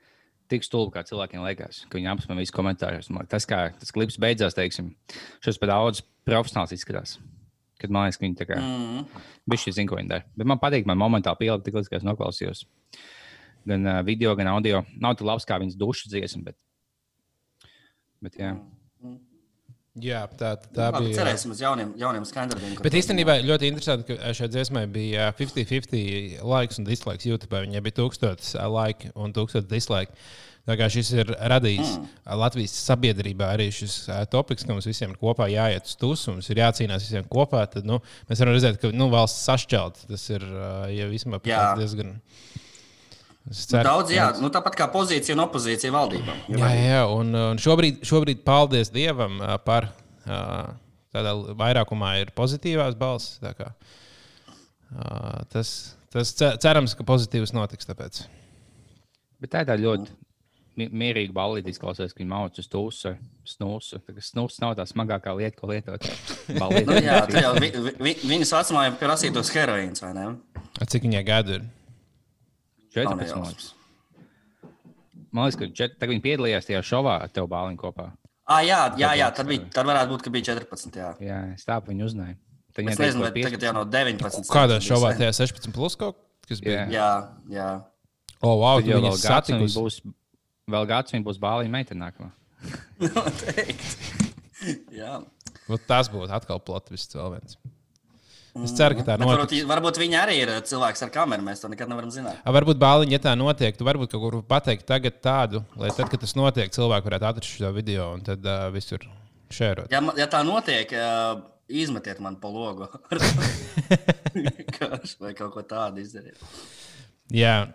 B: tik stulbi, kā cilvēkiem liekas. ka Viņi apspriež visu komentārus. Tas, kā tas klips beidzās, teiksim, šis pat daudz profesionāls izskatās. Kad man liekas, ka viņi tā kā
A: Mm.
B: Šī zina, ko viņi dara. Bet man patīk, man momentāli pielika tik līdz, ka es noklausījos. Gan uh, video, gan audio. Nav tik labs kā viņas dušas dziesma, bet, bet jā.
C: Jā, tā, tā
A: Labi,
C: bija.
A: cerēsim uz jauniem, jauniem skandarbiem.
C: Bet īstenībā ļoti interesanti, ka šai dziesmai bija 50-50 laiks un dislikes YouTube. Viņai bija 1000 laiki un 1000 dislike. Tā kā šis ir radījis mm. Latvijas sabiedrībā arī šis topoks, ka mums visiem ir kopā jāiet uz tusu, mums ir jācīnās visiem kopā. Tad nu, mēs varam redzēt, ka nu, valsts sašķelt. Tas ir ja vismaz
A: Jā.
C: diezgan. Es
A: Nu, daudz, jā, nu, tāpat kā pozīcija un opozīcija valdībām.
C: Jā, jā, jā, un, un šobrīd, šobrīd, paldies Dievam par tādā vairākumā ir pozitīvās balss. tā kā, ā, Tas, tas ce- cerams, ka pozitīvs notiks. Tāpēc.
B: Bet tā ir ļoti mi- mierīga balīti izklausās, ka viņi mauc uz tūsu, snūsu. Snūs nav tā smagākā lieta, ko lietot.
A: Nu, jā, vi, vi, viņas vecumā jau prasītos heroīns, vai ne?
C: A, Cik viņai gadu ir?
B: 14
A: Nav.
B: Man liekas, ka čet, viņi piedalījās tajā šovā ar tevi bāliņu kopā.
A: Ah, jā, jā, jā tad, bija, tad varētu būt, ka bija 14. Jā.
B: Jā, es tādu viņu uzzināju. Tad
A: Es nezinu, bet tagad jau no 19.
C: Kādā šovā tajā 16 plus kaut kas bija?
B: Jā.
A: Jā.
C: O, wow,
B: Tad jau vēl gads,
C: satikusi.
B: būs, vēl gads, viņi būs bāliņu meitene nākamā.
A: Noteikti. jā.
C: Vot Tas būtu atkal plots vēl viens. Es ceru, ka tā
A: Bet Varbūt, varbūt viņi arī ir cilvēks ar kameru. Mēs to nekad nevaram zināt.
C: A, Varbūt bāliņi, ja tā notiek, tu varbūt kaut kur pateikt tagad tādu, lai tad, kad tas notiek, cilvēki varētu atrast šo video un tad uh, visur šērot.
A: Ja, ja tā notiek, uh, izmetiet man pa logu. Vai kaut ko tādu izdarīt.
C: Jā.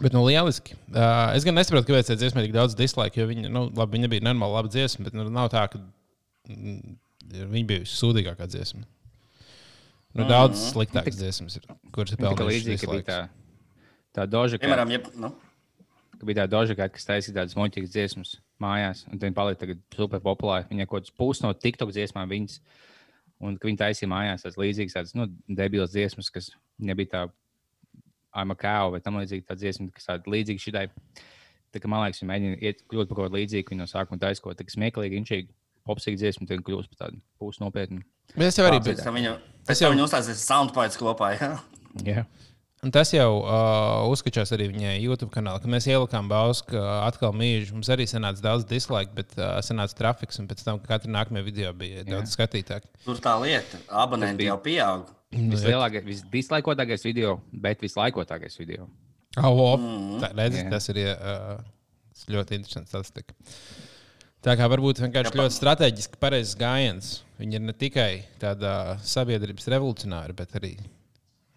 C: Bet, nu, lieliski. Uh, es gan nesaprotu, kāpēc tā dziesma ir tik daudz dislike, jo viņa, nu, labi, viņa bija normāla laba dziesma, bet nu, nav tā, ka mm, viņa bija sūdīgākā dziesma. Nu, daudz sliktākas dziesmas, ir, kuras ir
B: Tā kā
C: pelnījušas
B: līdzīgi, ka bija tā, tā doža,
A: Piemēram, ja, nu,
B: ka bija tā doža, ka, kas taisīja tādas muļķīgas dziesmas mājās, un viņi palika tagad super populāri. Viņai kaut kāds pūs no TikTok dziesmām viņas, un ka viņi taisīja mājās tādas līdzīgas, tādas, nu, debilas dziesmas, kas nebija tā I'm a cow vai tam līdzīgi tā dziesma, kas tāda līdzīga šitai. Tā kā man liekas, viņi mēģina iet kļūt par kaut ko līdzīgu, viņi no sākuma taisa kaut ko tādu smieklīgu, inčīgu, popsīgu dziesmu, tad kļūst par tādu pūs nopietnu.
C: Bet es jau arī
A: pēc tam
C: Tas
A: pēc
C: jau-
A: tam viņu uzstāsies soundbites kopā. Jā.
B: Jā.
C: Un tas jau uh, uzskačās arī viņai YouTube kanālā, kad mēs ielikām Bausku uh, atkal mīļu. Mums arī sanāca daudz dislike, bet uh, sanāca trafiks, un pēc tam katra nākamā video bija daudz skatītāk.
A: Tur tā lieta, abonenti
B: bija-
A: jau pieaug.
B: Vislielākais, visdislaikotākais video, bet vislaikotākais video.
C: Oh, oh. Mm, tā, redz,
B: Jā.
C: tas ir uh, ļoti interesants statistika. Tā kā varbūt vienkārši ļoti strateģiski pareizs gājiens. Viņi ir ne tikai tāda sabiedrības revolucionāri, bet arī,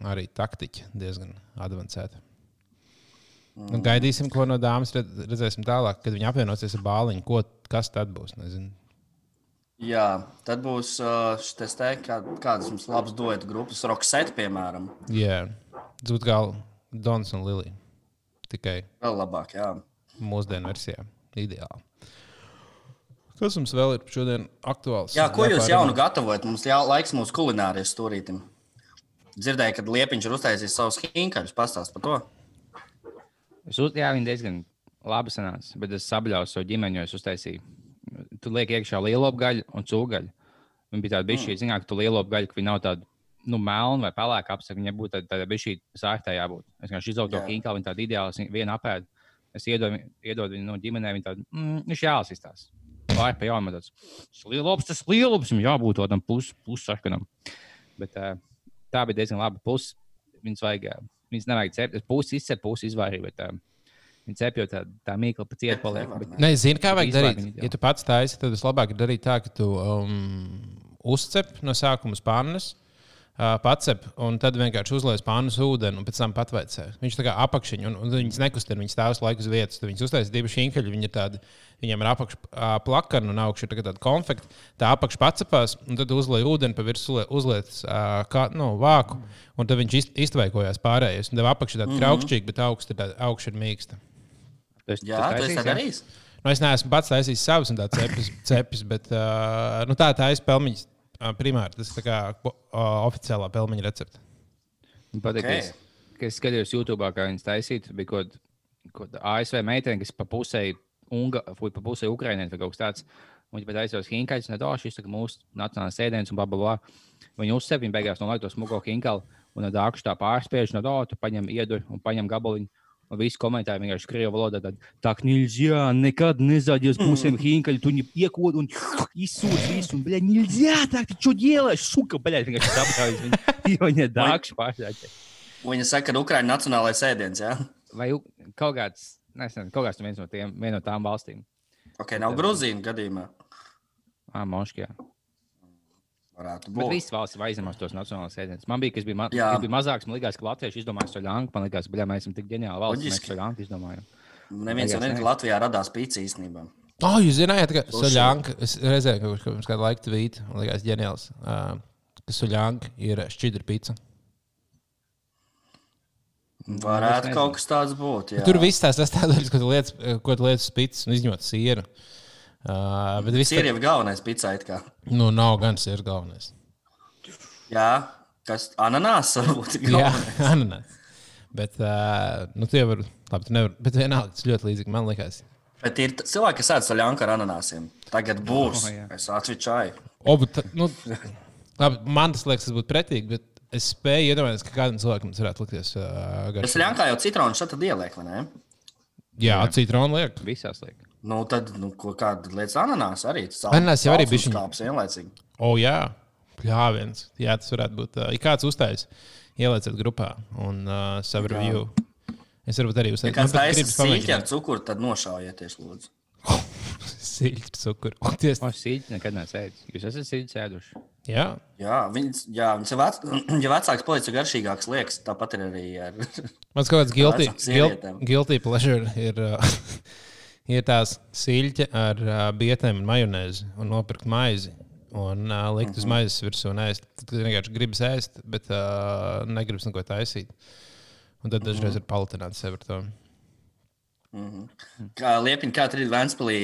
C: arī taktiķi diezgan avansēti. Nu, gaidīsim, ko no dāmas redz- redzēsim tālāk, kad viņi apvienosies ar bāliņu. Ko, kas tad būs? Nezinu.
A: Jā, tad būs uh, šis te kā, kādas mums labas duetu grupas, Rockset, piemēram.
C: Jā, tas būtu kā Dons un Lilija. Tikai
A: Vēl labāk, jā.
C: mūsdienu versijā. Ideāli. Kas mums vēl ir šodien aktuāls?
A: Jā, ko jūs jaunu gatavojat? Mums jā, laiks mūsu kulinārijas stūrītam. Dzirdēju, ka Liepiņš ir uztaisījis savus hinkaļus. Pastāst par to.
B: Es uz, jā, viņi diezgan labi sanāca, bet es sabļauju savu ģimeni, jo es uztaisīju. Tu liek iekšā lielo gaļu un cūgaļu. Viņa bija tāda bišķī, mm. zināt, ka tu lielo gaļu, ka viņa nav tāda nu, melna vai pelēka apsaka. Viņai būtu tāda, tāda bišķī sārtā jābūt. Es vienkārši izaugu to kinkā, viņa tāda ideāla, vienu apēdu. Es iedodu, iedodu viņu no ģimenē, viņa tāda, mm, viņš jāsistās. Vai pa jaunu tāds lielops, tas lielops, viņam jābūt tādam pus, pussarkanam. Bet uh, tā bija diezgan laba puse. Viņas vajag, ā, viņas nevajag cept, pusi izcep, pusi izvairīt. Bet, uh, Viņa cep jau tā, tā mīkla pa cietu paliek. Bet,
C: Nē, zini, kā vajag darīt. Ja tu pats taisi, tad vislabāk ir darīt tā, ka tu um, uzcep no sākuma spānus. Uh, pacep, un tad vienkārši uzliek pānus ūdeni, un pēc tam patveicē. Viņš tā kā apakšiņš, un, un viņas nekustina, viņas stāv uz laiku uz vietas. Tad viņas uztaisīja divi šīņķi, viņi ir tādi, viņiem ir apakšā plakana un augšā ir tā kā tāda konfekta. Tā apakšā pacepās, un tad uzliek ūdeni, pa virsmu uzliek uh, kā, nu, vāku, un tad viņš izt- iztveikojās pārējais. Un tev apakšā ir tāda kraukšķīga, bet augsta ir, tāda- augša ir mīksta.
B: Tas,
A: tā darījis.
C: Nu, es neesmu pats taisījis savus un tādas cepis, cepis, bet uh, nu, tā tā ir pelmeņa. Uh, primāri tas ir tā kā uh, oficiālā pelmeņa recepte.
B: Patīk,
A: Ok.
B: okay. es, ka es skatījos YouTube, kā viņas taisīja. Tur bija kaut kāda ASV meitene, kas pa pusē, unga, vai pa pusē Ukraiņai vai kaut kas tāds. Un viņa pat aizsāca hinkaļus, un tā, šis ir mūsu nacionālais ēdiens, un bla, bla, bla. Viņa uzsver, viņa beigās nolaid to smuko hinkalu, un no dārkšu tā pārspiež, no tā, tu paņem iedur un paņem gabaliņu. Un visi komentēja vienkārši krievu valodā. Tad, tā kā nīlzjā, nekad nezādies pusēm hinkaļi, tu viņu piekod un izsūdz visu. Un, bļa, nīlzjā, tā kā tu ģēlē, šuka, bļa, vienkārši saptāvis viņu. Jo viņa dākšu pārsāķē.
A: Viņa saka, ka Ukraiņa nacionālais ēdiens, jā?
B: Ja? Vai kaut kāds, nezinu, kaut kāds no viens no tiem, viena no tām valstīm.
A: Ok, nav Gruzīna gadījumā.
B: Ā, Moškijā.
A: Varētu
B: Bet
A: būt.
B: visas valsts vai aizņemas tos nacionālos ēdienus. Man bija, kas bija, ma bija mazāks, man liekas, ka latvieši izdomāja soļāngu. Man liekas, ka mēs esam tik ģeniāli valsts, ka mēs soļāngu izdomājam.
A: Neviens jau nezina,
B: ne.
A: ka Latvijā radās pīcis īstenībā.
C: Oh, jūs zinājāt, ka. Soļānka, es redzēju, ka pirms kāda laika tvīt, man liekas, ģeniāls, uh, ka Soļānka ir šķidra pizza.
A: Varētu kaut kas tāds būt. Jā.
C: Tur viss tās sastāvdaļas, ko tu lietas, ko tu lietas un izņemot sieru. Uh, bet viss
A: Tas ir jau galvenais pizza.
C: nu, nav gan sieras galvenais.
A: Jā, kas ananās varbūt ir
C: Jā,
A: galvenais.
C: ananas. Bet, uh, nu, tie var, labi, tu nevar, bet vienalga, tas ļoti līdzīgi man liekas.
A: Bet ir cilvēki, kas ēd saļānu ar ananāsiem. Tagad būs.
B: Oh, jā.
A: es atvičāju.
C: O, bet, nu, labi, man tas liekas, tas būtu pretīgi, bet es spēju iedomāties, ka kādam cilvēkam tas varētu likties uh,
A: Es
C: garš.
A: saļānu jau citronu šeit ieliek, vai ne?
C: Jā, citronu liek.
B: Visās liek.
A: Nu, tad, nu, ko kāda lietas ananās arī. Tas
C: Ananās jau arī
A: saucums
C: bišķiņ-
A: Kāps vienlaicīgi.
C: O, jā, pļāviens. Jā, tas varētu būt. Uh, ja kāds uzstājas, ielieciet grupā un uh, savu
A: Jā.
C: review. Es varbūt arī
A: Ja
C: uzstāju.
A: kāds taisa sīķi ar cukuru, tad nošaujieties, lūdzu.
C: Siļķi, cukuru. O, ties-
B: O, sīļķi nekad nesēdz. Jūs esat sīļķi sēduši.
C: Jā,
A: Jā, viņas, jā, viņas vec, ja vecāks palicis, garšīgāks liekas, tāpat ir arī ar.
C: Mans kaut kāds guilty, guilty pleasure ir, uh, ir tās siļķi ar uh, bietēm un majonēzi un nopirkt maizi. Un uh, likt
A: Mhm.
C: uz maizes virsū un ēst. Tad vienkārši gribas ēst, bet uh, negribas neko taisīt. Un tad dažreiz
A: Mhm.
C: ir palitināt sevi ar to.
A: Kā liepiņa, kā tur ir Vēnspēlī,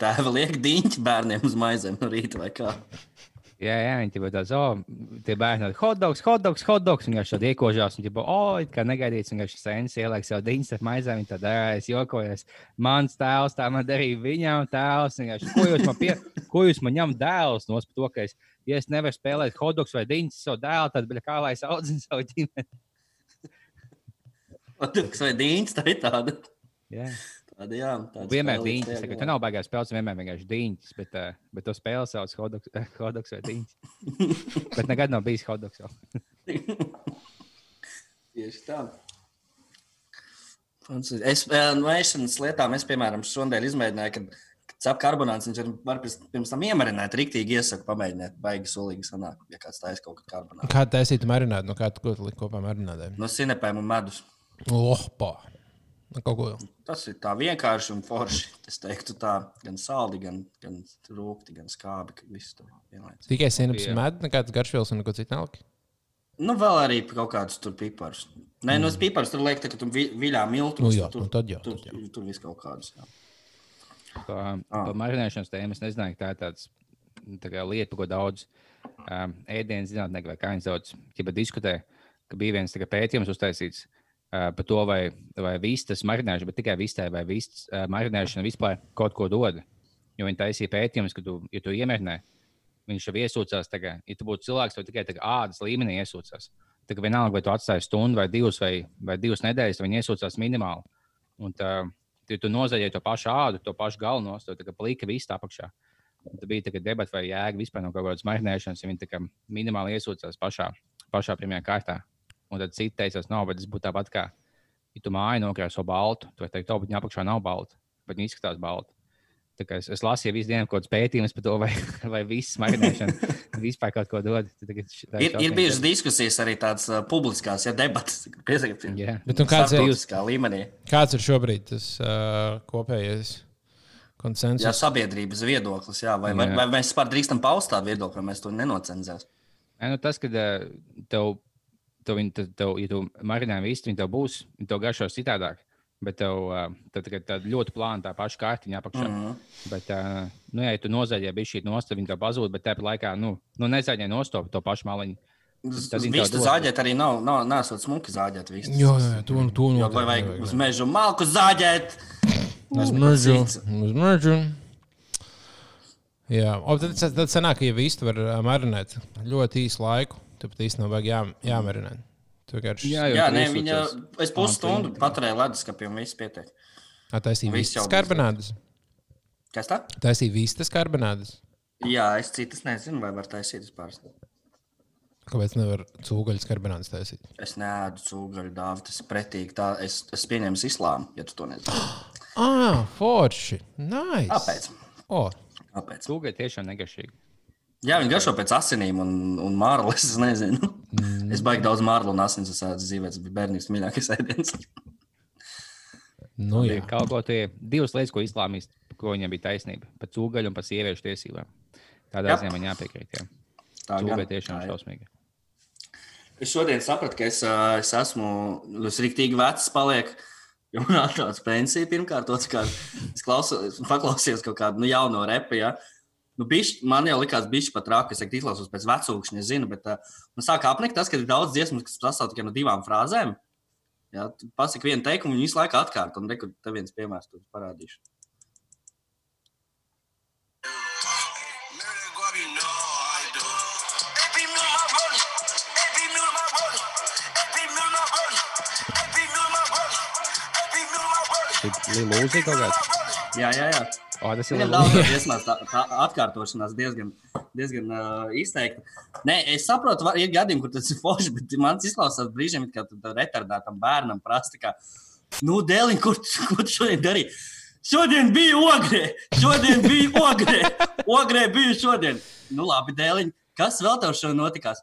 A: tēva liek diņķi bērniem uz maizēm no rīta vai kā.
B: Jā, jā, viņi jau tādu oh, tie bērni tādi hotdogs, hotdogs, hotdogs. Viņi jau iekožās, un jau, oh, it kā negaidīts, un viņš sēnes ieliek savu diņas ar maizēm. Viņi tādā es jokojos. Mans tēvs tā man darīja, viņam tēvs. Vienkārši, Ko jūs man, pie, ko jūs man ņemat dēls no to, ka es, ja es nevaru spēlēt hotdogs vai diņas savu dēlu, tad bija kā lai es audzinu savu ģimeni.
A: Kas vai diņķis, tā ir tāda.
B: Jā.
A: Tāda jā, tāda
B: Vienmēr
A: spēlīte
B: diņas.
A: tajā
B: Tu nav baigās spēlēt, vienmēr vienkārši diņas, bet, uh, bet to spēle sauc hotdogs, hotdogs vai diņas. bet nekad nav bijis hotdogs. vēl.
A: Tieši tā. Es eh, no ēšanas lietām, es, piemēram, šodien izmēģināju, ka cepta karbonāts viņš var- var pirms, tam iemarināt. Rīktīgi iesaku pamēģināt, baigi sulīgi sanāk, ja kāds taisa kaut kādu karbonātu.
C: Kā taisīt marināt, no kā tu ko tu liki kopā marinādēm?
A: No sinepēm un medus.
C: Lohpā! Nu, kaut ko.
A: Tas ir tā vienkārši un forši. Es teiktu, tā gan saldi, gan, gan rūkti, gan skābi. tur.
C: Tikai sinaps medus, nekāds garšvielas un neko citu neliki.
A: Nu, vēl arī kaut kādus tur piparus. Nē, no mm. piparus tur liek, tā, ka tu vi- viļā miltus.
C: Nu jā,
A: tur,
C: nu tad jā,
A: Tur,
C: tad
A: tur, tur viss kaut kāds. Jā.
B: Par
A: Ah.
B: pa marinēšanas tēmu es nezināju, ka tā ir tāds tā kā lieta, par ko daudz um, ēdienas zinātnieki vai kā viņi sauc, ja diskutē, ka bija viens pētījums uztaisīts uh, par to, vai, vai vistas marinēšana, bet tikai vistai vai vistas marinēšana vispār kaut ko dod. Jo viņi taisīja pētījumus, ka tu, ja tu iemērnē, viņš jau iesūcās, kā, ja tu būtu cilvēks, tad tikai kā ādas līmenī iesūcās. Tā kā vienalga, vai tu atstāji stundu vai divas, vai, vai divas nedēļas, viņi iesūcās minimāli. Un tā, ja tu nozaģēji to pašu ādu, to pašu galvenos, tad tā kā plīka viss apakšā. Tad bija debata, vai jēga vispār no kaut kādas marinēšanas, ja viņi minimāli iesūcās pašā, pašā pirmajā kārtā. Un tad citi teica, nav, bet tas būtu tāpat kā, ja tu māju nokrāso baltu, tu vari teikt, to, bet viņa apakšā nav balta, bet viņa izskatās balta. Es, es lasīju visu dienu kaut kādas pētījumus par to, vai, vai viss marinēšana vispār kaut ko dod.
A: Ir, ir bijušas diskusijas arī tādas uh, publiskās, ja debatas, piesakot,
B: Jā.
C: Bet kāds ir,
A: starptautiskā līmenī.
C: kāds ir šobrīd tas uh, kopējais konsensus?
A: Jā, sabiedrības viedoklis, jā, vai, vai,
B: Jā.
A: vai mēs vispār drīkstam paust tādu viedokli, vai mēs to nenocenzēsim.
B: Nu tas, ka tev, tev, viņi- tev, tev, ja tu marinē visu, viņi tev būs, viņi tev garšos citādāk. Bet tev uh, tad, tad, tad ļoti plāna tā paša kārtiņa apakšā. Mm
A: Mhm.
B: -hmm. Bet, uh, nu, ja tu nozaļie bija šī nostāja, viņa tev pazūd, bet tāpat laikā, nu, nu nezaļie nostāja to pašu maliņu. Tad viņi tev
A: Vistu
B: dod.
A: zāģēt arī nav, nav nesot smuki zāģēt. Vistas.
C: Jā, jā, to, to
A: Jo,
C: noteikti
A: vai vajag uz mežu malku zāģēt?
C: Uz mežu. Uz mežu. Jā, o, tad, tad sanāk, ka ja vistu var marinēt ļoti īsu laiku, tad pat īsti nav vajag jā, jāmarinē. Tu vienkārši
B: Jā, jo
A: Jā, nē, viņa. Es pusstundu paturēju leduskapī un viss pietiek.
C: taisīja
A: Viss jau
C: vistas karbonādes.
A: Kas tā?
C: Taisīja vistas karbonādes.
A: Jā, es citas nezinu, vai var taisīt vispār.
C: Kāpēc nevar cūgaļas karbonādes taisīt?
A: Es neēdu cūgaļu dāvā, tas ir pretīgi. Tā, es, es pieņemu islāmu, ja tu to nezini.
C: Ah, forši! Nice!
A: Kāpēc?
C: O,
A: Kāpēc?
B: Cūgai tiešām negašīgi.
A: Jā, viņi garšo pēc asinīm un, un mārlas. Es nezinu. Mm. Es baigi daudz mārlu un asins esmu dzīvē. Tas bija bērnības mīļākais ēdiens.
C: nu jā.
B: Kaut ko tie divas lietas, ko islāmīs, ko viņam bija taisnība. Par cūgaļu un par sieviešu tiesībām. Tādā ziņā man jāpiekrīt. Jā.
A: Tā
B: Cūgai
A: gan.
B: tiešām
A: ir.
B: šausmīgi.
A: Es šodien sapratu, ka es, es esmu es rīktīgi vecs, palieku. Jo man atnāca pensija pirmkārt, otrkārt. Es klausos, paklausījos kaut kādu nu, jaunu repu. Ja? Nu, bišķi, man jau likās, ka pat rāk, es izlausos pēc vecūkšņa, es zinu, bet uh, man sāk apnikt tas, ka ir daudz dziesmu, kas sastāv tikai no divām frāzēm. Jā, tu pasaki vienu teikumu, viņi visu laiku atkārto, un rekur, te viens piemērs tur parādīšu.
B: Liela lūzija kaut kāda.
A: Jā, jā, jā.
B: O, tas ir
A: daudz dziesmās tā, tā atkārtošanās diezgan, diezgan uh, izteikta. Nē, es saprotu, var, ir gadījumi, kur tas ir forši, bet man izklausās brīžiem, tam retardētam bērnam prasa, kā, nu, dēliņ, kur, tu šodien darīji? Šodien bija ogrē, šodien bija ogrē, ogrē bija šodien. Nu, labi, dēliņ, kas vēl tev šodien notikās?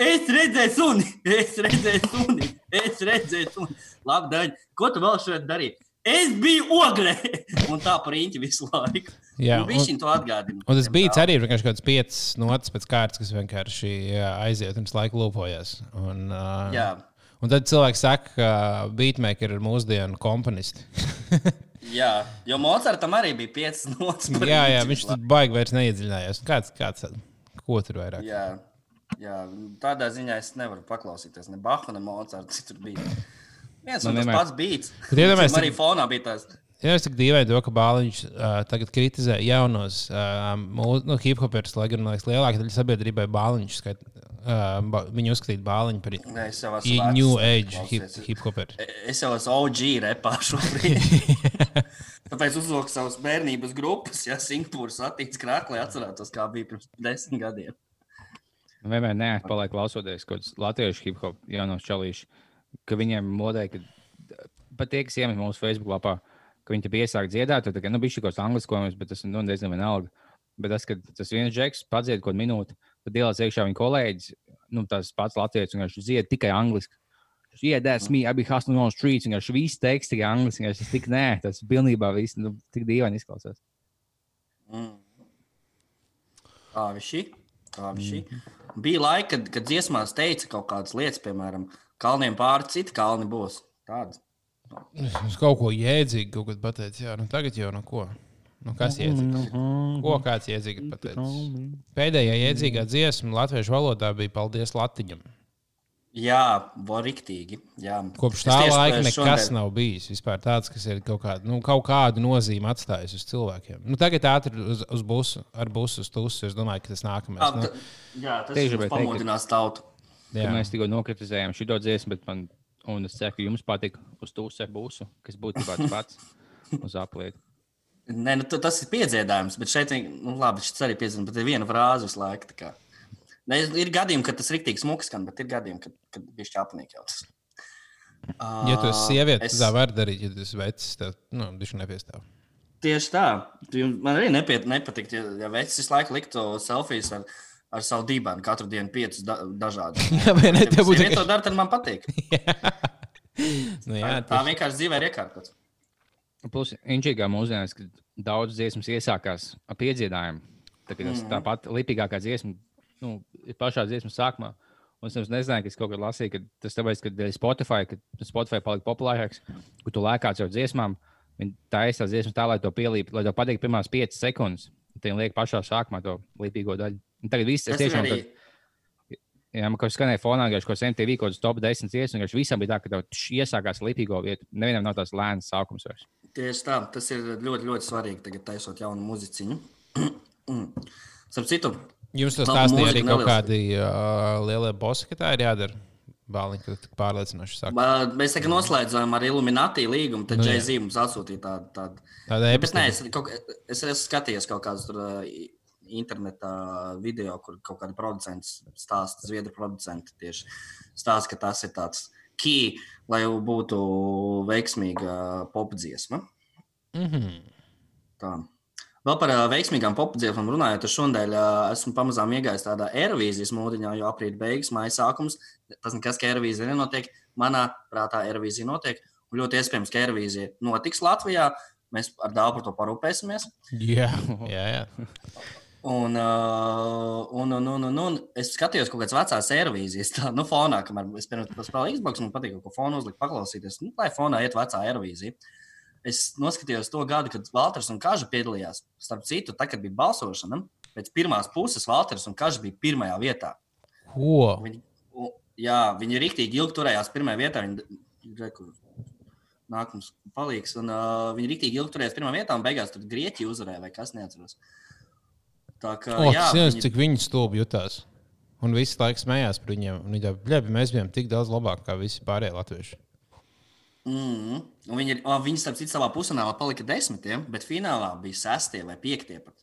A: Es redzēju, suni, es redzēju, suni, es redzēju, suni. Labi, dēļ, ko tu vēl šodien darīji? Es biju ogrē, un tā par īņķi visu laiku.
C: Jā,
A: nu, viņš to atgādina.
C: Un tas bija arī vienkārši kaut kāds piecas notis pēc kārtas, kas vienkārši jā, aiziet un laiku lūpojas. Un, uh,
A: Jā.
C: un tad cilvēks saka, ka beatmakeri ir mūsdienu komponisti.
A: Jā, jo Mocartam arī bija piecas notis.
C: jā, jā, viņš tur baigi vairs neiedziļinājās. Kāds, kāds, ko tur vairāk?
A: Jā, jā, tādā ziņā es nevaru paklausīties ne Bahu, ne Mocartu. Citur bija viens un tas
B: vienmēr-
A: pats beats.
C: Bet iedomājieties,
A: arī fonā bija tas.
C: Jā, es tik dīvaini to, ka Bāliņš uh, tagad kritizē jaunos uh, nu, hip-hopers, lai gan liekas, lielākā daļa sabiedrībai Bāliņš skait. Uh, ba, viņu uzskatīt Bāliņu par
A: vecs,
C: New Age hip,
A: klausies.
C: hip-hoperi.
A: Es jau esmu OG repā šobrīd. Tāpēc uzvilku savus bērnības grupas, ja Singapūras attīstības krāklī atcerētos, kā bija pirms desmit gadiem.
B: Vienmēr neatpaliek klausoties kādus latviešu hip hop jaunos čalīšus, ka viņiem modē, ka pat tie, kas iemet mūsu Facebook lapā, ka viņi te piesāk dziedāt, tad, nu, bija šī kaut kāds angliskojums, bet tas nu, diezgan vienalga. Bet tas, ka tas viens džeks padzied kaut minūti, tad ielās iekšā viņa kolēģis, nu, tas pats latviečs, un viņš dzied tikai angliski. Yeah, that's me. I be hustling on the streets. Viņš viss teiks tikai angliski. Viņš tik nē, tas pilnībā viss nu, tik dīvaini izklausās.
A: Mm. Tā viņš ir. Bija laika, kad, kad dziesmās teica kaut kādas lietas, piemēram, kalniem pāri citi kalni būs. Tādas.
C: Es kaut ko jēdzīgu kaut kad pateicu, jā, nu tagad jau no ko. Nu, kas jēdzīgs? Ko kāds jēdzīgi pateicis? Pēdējā jēdzīgā dziesma latviešu valodā bija Paldies Latiņam.
A: Jā, var riktīgi. Jā.
C: Kopš tā laika
A: šodien-
C: nekas nav bijis. Vispār tāds, kas ir kaut, kādu, nu, kaut kādu nozīmi atstājis uz cilvēkiem. Nu, tagad ātri uz, uz busu, ar busu uz tusu. Es domāju, ka tas nākamais.
A: Jā,
C: Nu,
A: Jā, tas
B: Tieši
A: ir pamudinās tautu.
B: Jā. Mēs tikko nokritizējām šo dziesmu, bet man, un es ceru, ka jums patīk uz tūsu būsu, kas būtu tāds pats uz apliet.
A: Nē, nu, ta- tas ir piedziedājums, bet šeit nu, labi, šis arī piedziedājums, bet ir viena frāze visu laiku. tā kā. Ne, ir gadījumi, kad tas ir rīktīgi smuks, skan, bet ir gadījumi, kad, kad viņš ir apnīk jau tas.
C: Ja tu esi sieviete,
A: Es-
C: tad tā var darīt. Ja tu esi vecs, tad nu, viņš nepiestāv.
A: Tieši tā. Man arī nepiet, nepatīk, ja, ja vecs visu laiku liktu selfijas ar, ar savu dibenu, katru dienu piecus da, dažādus.
C: Jā, vai ne? Tev būtu
A: Ja to dara, tad man patīk.
C: Nu,
A: Jā, tā
C: tieši-
A: vienkārši dzīvē ir iekārtots.
B: Plus, inčīgā mūsdienās, kad daudz dziesmas iesākās ar piedziedājumu, tā, mm. tas
A: Mhm.
B: tāpat lipīgākā dziesma nu, ir pašā dziesmas sākumā. Un es nezināju, ka es kaut kur lasīju, ka tas tāpēc, ka Spotify, ka Spotify palika populārāks, ka tu lēkāts jau dziesmām, viņi taisa tās dziesmas tā, lai to pielīp, lai to patīk pirmās 5 sekundes. Tad viņi liek pašā sākumā to līdzīgo daļu. Un tagad viss ir
A: Tas ir
B: tiešām.
A: arī.
B: Arī... Jā, man kaut kas skanēja fonā, ka kaut kas MTV kaut kāds top 10 dziesmas, un vienkārši visam bija tā, ka tev iesākās līdzīgo vietu. Nevienam nav tās lēnas sākums vairs.
A: Tieši tā, tas ir ļoti, ļoti svarīgi. Tagad taisot jaunu muziciņu. Starp citu,
C: Jums tas stāstīja arī kaut kādi uh, lielie bosi, ka tā ir jādara. Bāliņš, ka tik pārliecinoši saka.
A: Mēs tagad noslēdzām ar Illuminati līgumu. Tad
C: Nu.
A: Jay-Z mums atsūtīja tādu. tādu.
C: Tāda epistēma.
A: es, kaut, kā- es esmu skatījies kaut kādus tur i- internetā video, kur kaut kādi producents stāsta, zviedru producenti tieši stāsta, ka tas ir tāds key, lai būtu veiksmīga popdziesma.
C: Mhm.
A: Tā. Vēl par veiksmīgām popdziesmām runājot, es šodien esmu pamazām iegājis tādā aerovīzijas mūdiņā, jo aprīt beigas, māja sākums. Tas nekas, ka aerovīzija nenotiek. Manā prātā aerovīzija notiek. Un ļoti iespējams, ka aerovīzija notiks Latvijā. Mēs ar daudz par to parūpēsimies.
C: Jā, jā, jā.
A: Un, uh, un, un, un, un, un es skatījos kaut kādas vecās aerovīzijas, tā, nu, fonā, kamēr es pirms tam Xbox, man patīk kaut ko fonu uzlikt, paklausīties. Nu, lai fonā iet vecā aerovīzija. Es noskatījos to gadu, kad Valters un Kaža piedalījās. Starp citu, tad, kad bija balsošana, pēc pirmās puses Valters un Kaža bija pirmajā vietā.
C: Ko?
A: Viņi, u, jā, viņi rīktīgi ilgi turējās pirmajā vietā. Viņi, re, kur nāk mums palīgs. Un, uh, viņi rīktīgi ilgi turējās pirmajā vietā, un beigās tur Grieķija uzvarēja vai kas neatceros. Tā kā,
C: O,
A: jā,
C: zināms,
A: viņi-
C: cik viņi stulbi jutās. Un visu laiku smējās par viņiem. Un tā, bļabi, mēs bijām tik daudz labāki kā visi pārējie latvieši.
A: Mm. Un Viņi, ir- o, viņi starp citu, savā pusfinālā palika desmitiem, bet finālā bija sestie vai piektie. Pat.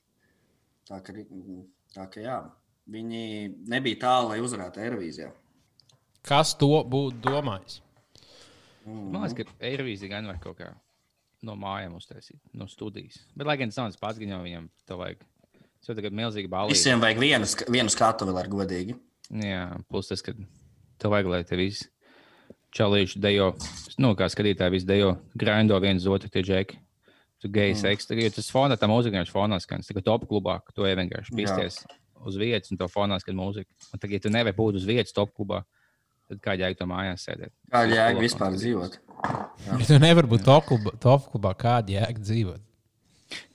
A: Tā kā, ri- tā kā jā, viņi nebija tālu, lai uzvarētu Eirovīzijā.
C: Kas to būtu domājis?
B: Man liekas, ka Eirovīzija gan var kaut kā no mājām uztaisīt, no studijas. Bet, lai gan tas nav pats, gan jau viņam to vajag. Tas tagad milzīgi balīgi.
A: Visiem vajag vienu, vienu skatu, vēl ar godīgi.
B: Jā, plus tas, ka tev vajag, lai te visi čalīši dejo, nu, kā skatītāji, visi dejo, grindo viens otru tie džeki. Tu geji
A: Mm.
B: seks, tagad tas fonā, tā mūzika vienkārši fonā skan. Tā kā top klubā, tu ej vienkārši
A: Jā.
B: pisties uz vietas un to fonā skan mūzika. Un tagad, ja tu nevari būt uz vietas top klubā, tad kā jēga to mājās sēdēt?
A: Kā jēga vispār dzīvot?
C: Ja tu nevari būt top klubā, top klubā kāda jēga dzīvot.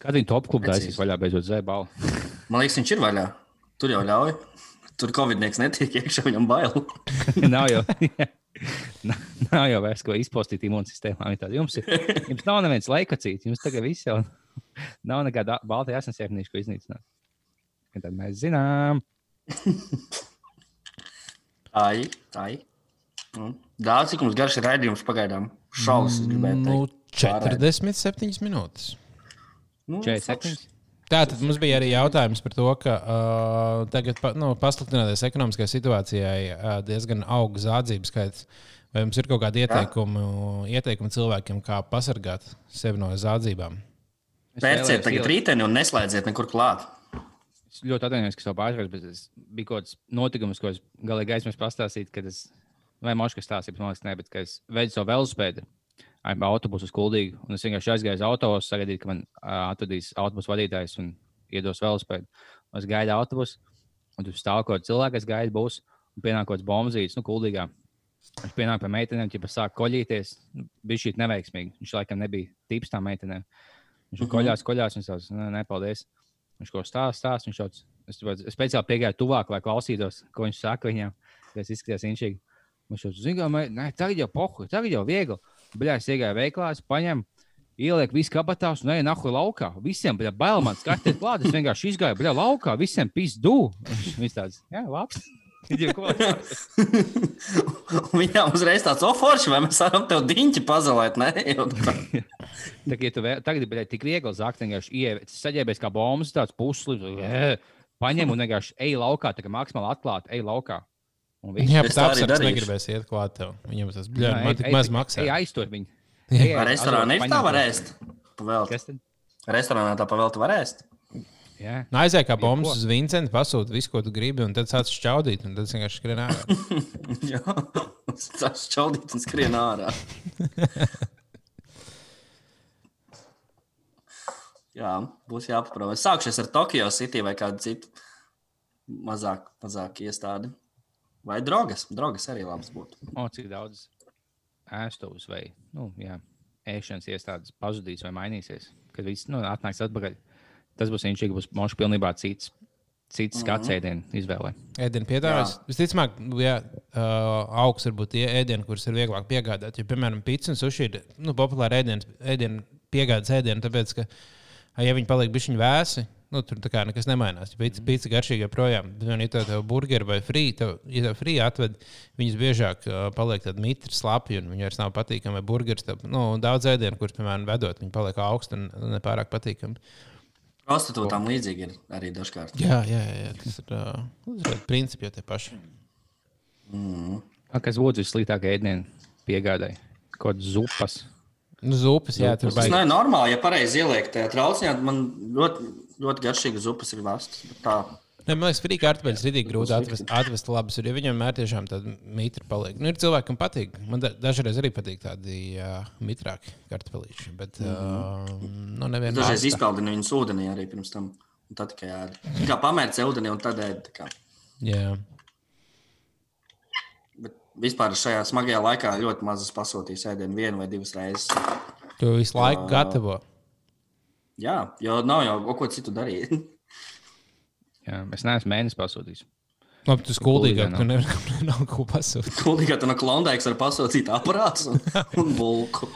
B: Kad viņi top klubā taisīs vaļā beidzot zēbalu?
A: Man liekas, viņš ir vaļā. Tur jau ļauj. Tur Covid-19 netiek iekšā, viņam bail.
B: nav jau. Nav jau vairs ko izpostīt imūnsistēmā. Jums, ir, jums nav nevienas laikacīts, jums tagad viss jau nav nekāda balta asinsēpnīša, ko iznīcināt. Un Tad mēs zinām,
A: Tā ir. Tā ir. Daudz, cik mums garš ir raidījums pagaidām. Šausmas, gribētu
C: Nu,
A: teikt.
C: 47 minūtes.
A: Nu,
B: 47.
C: Tā tad mums bija arī jautājums par to, ka uh, tagad, nu, pasliktinoties ekonomiskajai situācijai, uh, diezgan aug zādzību skaits. Vai jums ir kaut kādi ieteikumi, ieteikumi cilvēkiem, kā pasargāt sevi no zādzībām?
A: Pērciet tagad rīteni un neslēdziet nekur klāt.
B: Es ļoti atvainojos, ka savu pārspēju, bet es bija kaut kāds notikums, ko es galīgi aizmirsu pastāstīt, kad es, vai moškas stāstīju, man liekas, ne, bet ka es veidu savu velospēdu autobusu uz kuldīgu, un es vienkārši aizgāju uz autobusu, sagaidīju, ka man uh, atvedīs autobusu vadītājs un iedos velospēdu. Es gaidu autobusu, un tur stāv kaut kāds cilvēks, kas gaida būs, un pienāk kaut kāds bombzīts, nu, kuldīgā. Viņš pienāk pie meitenēm, ja sāk koļīties, nu, bija šī neveiksmīgi. Viņš laikam nebija tips tām meitenēm. Viņš tur koļās, koļās, un viņš teica, nepaldies. Viņš kaut ko stāsta, stāsta. Viņš tāds, es, es speciāli piegāju tuvāk, lai klausītos, ko viņš saka viņam. Tas izskatījās inčīgi. Viņš jau zina, ka tagad jau pohu, tagad jau viegli. Bļā, es iegāju veiklā, es paņēmu, ielieku visu kabatās un eju nahu laukā. Visiem bija bail man skatīties klāt. Es vienkārši izgāju, bļā, laukā, visiem pizdu. Viņš tāds, jā, labs. Viņam
A: uzreiz tāds oforši, vai mēs varam tev diņķi pazalēt, ne? Jau tā.
B: Ja tu vēl, tagad bija tik viegli zakt, vienkārši ievērst, saģērbies kā bombas, tāds puslis, paņem un vienkārši ej laukā, tā kā maksimāli atklāti, ej laukā.
C: Jā,
A: tā arī
C: apsargs negribēs iet klāt tev. Viņam tas bļā,
B: Nē,
C: man tik maz maksā.
B: Ej aiztur viņu.
C: Jā.
A: Restorānā ir tā
B: to.
A: var ēst? Pavēlt.
B: Kas tad?
A: Restorānā tā pavēlta var ēst.
B: Jā.
C: Nu, Aizēj kā bombas uz Vincentu, pasūti visu, ko tu gribi, un tad sāc šķaudīt, un tad vienkārši skrien ārā.
A: Jā, tas čaudīt un skrien ārā. Jā, būs jāpaprot. Sākšies ar Tokyo City vai kādu citu mazāk, mazāk iestādi. Vai drogas? Drogas arī labs būtu.
B: O, cik daudz ēstos vai nu, jā, ēšanas iestādes pazudīs vai mainīsies. Kad viss nu, atnāks atpakaļ, tas būs viņš, būs mošs pilnībā cits. Cits skats ēdienu izvēlē.
C: Ēdienu piedāvājums. Visticamāk, jā, uh, augsts varbūt tie ēdieni, kurus ir vieglāk piegādāt. Jo, piemēram, pizza un sushi ir nu, populāra ēdienu, ēdienu piegādes ēdienu, tāpēc, ka, ja viņi paliek bišķiņi vēsi, nu, tur tā kā nekas nemainās. Ja pizza, pizza garšīga joprojām, bet, ja tev ir burgeri vai frī, tev, ja tev frī atved, viņas biežāk uh, paliek tādi mitri, slapi, un viņi vairs nav patīkami. Vai burgeris, tev, nu, daudz ēdienu, kurus, piemēram, vedot, viņi paliek augsti un nepārāk patīkami.
A: Prostitūtām līdzīgi ir arī dažkārt.
C: Jā, jā, jā, jā tas ir, uh, ir principi jau tie paši.
B: A, Kas būtu vissliktākais ēdienu piegādāji? Kaut kādas zupas.
C: Nu, zupas, jā, tur
A: Tas nav normāli, ja pareizi ieliek tajā trauciņā. Man ļoti, ļoti garšīga zupas ir vastas.
C: Ne, man liekas, frīķa kartupeļs ir rītīgi grūti atvest, atvest labas, jo viņam mēr tiešām tāda mitra paliek. Nu, ir cilvēki, kam patīk. Man da, dažreiz arī patīk tādi uh, mitrāki kartupeļīši, bet uh, nu, nevienmēr.
A: Dažreiz
C: tā.
A: izpeldinu viņus ūdenī arī pirms tam. Un tad tikai ēd. Kā pamērķis ūdenī un tad ēd.
C: Jā.
A: Bet vispār šajā smagajā laikā ļoti maz pasūtījis ēdienu vienu vai divas reizes.
C: Tu visu laiku gatavo.
A: Jā, jo nav jau ko citu darīt.
B: Jā, es neesmu mēnesi pasūtījis.
C: Labi, tu skuldīgāk,
B: Kuldīgā
C: tu nevari nav ko pasūtīt.
A: Kultūrā tā no klondaikas var pasūtīt aparātus un, un bulku.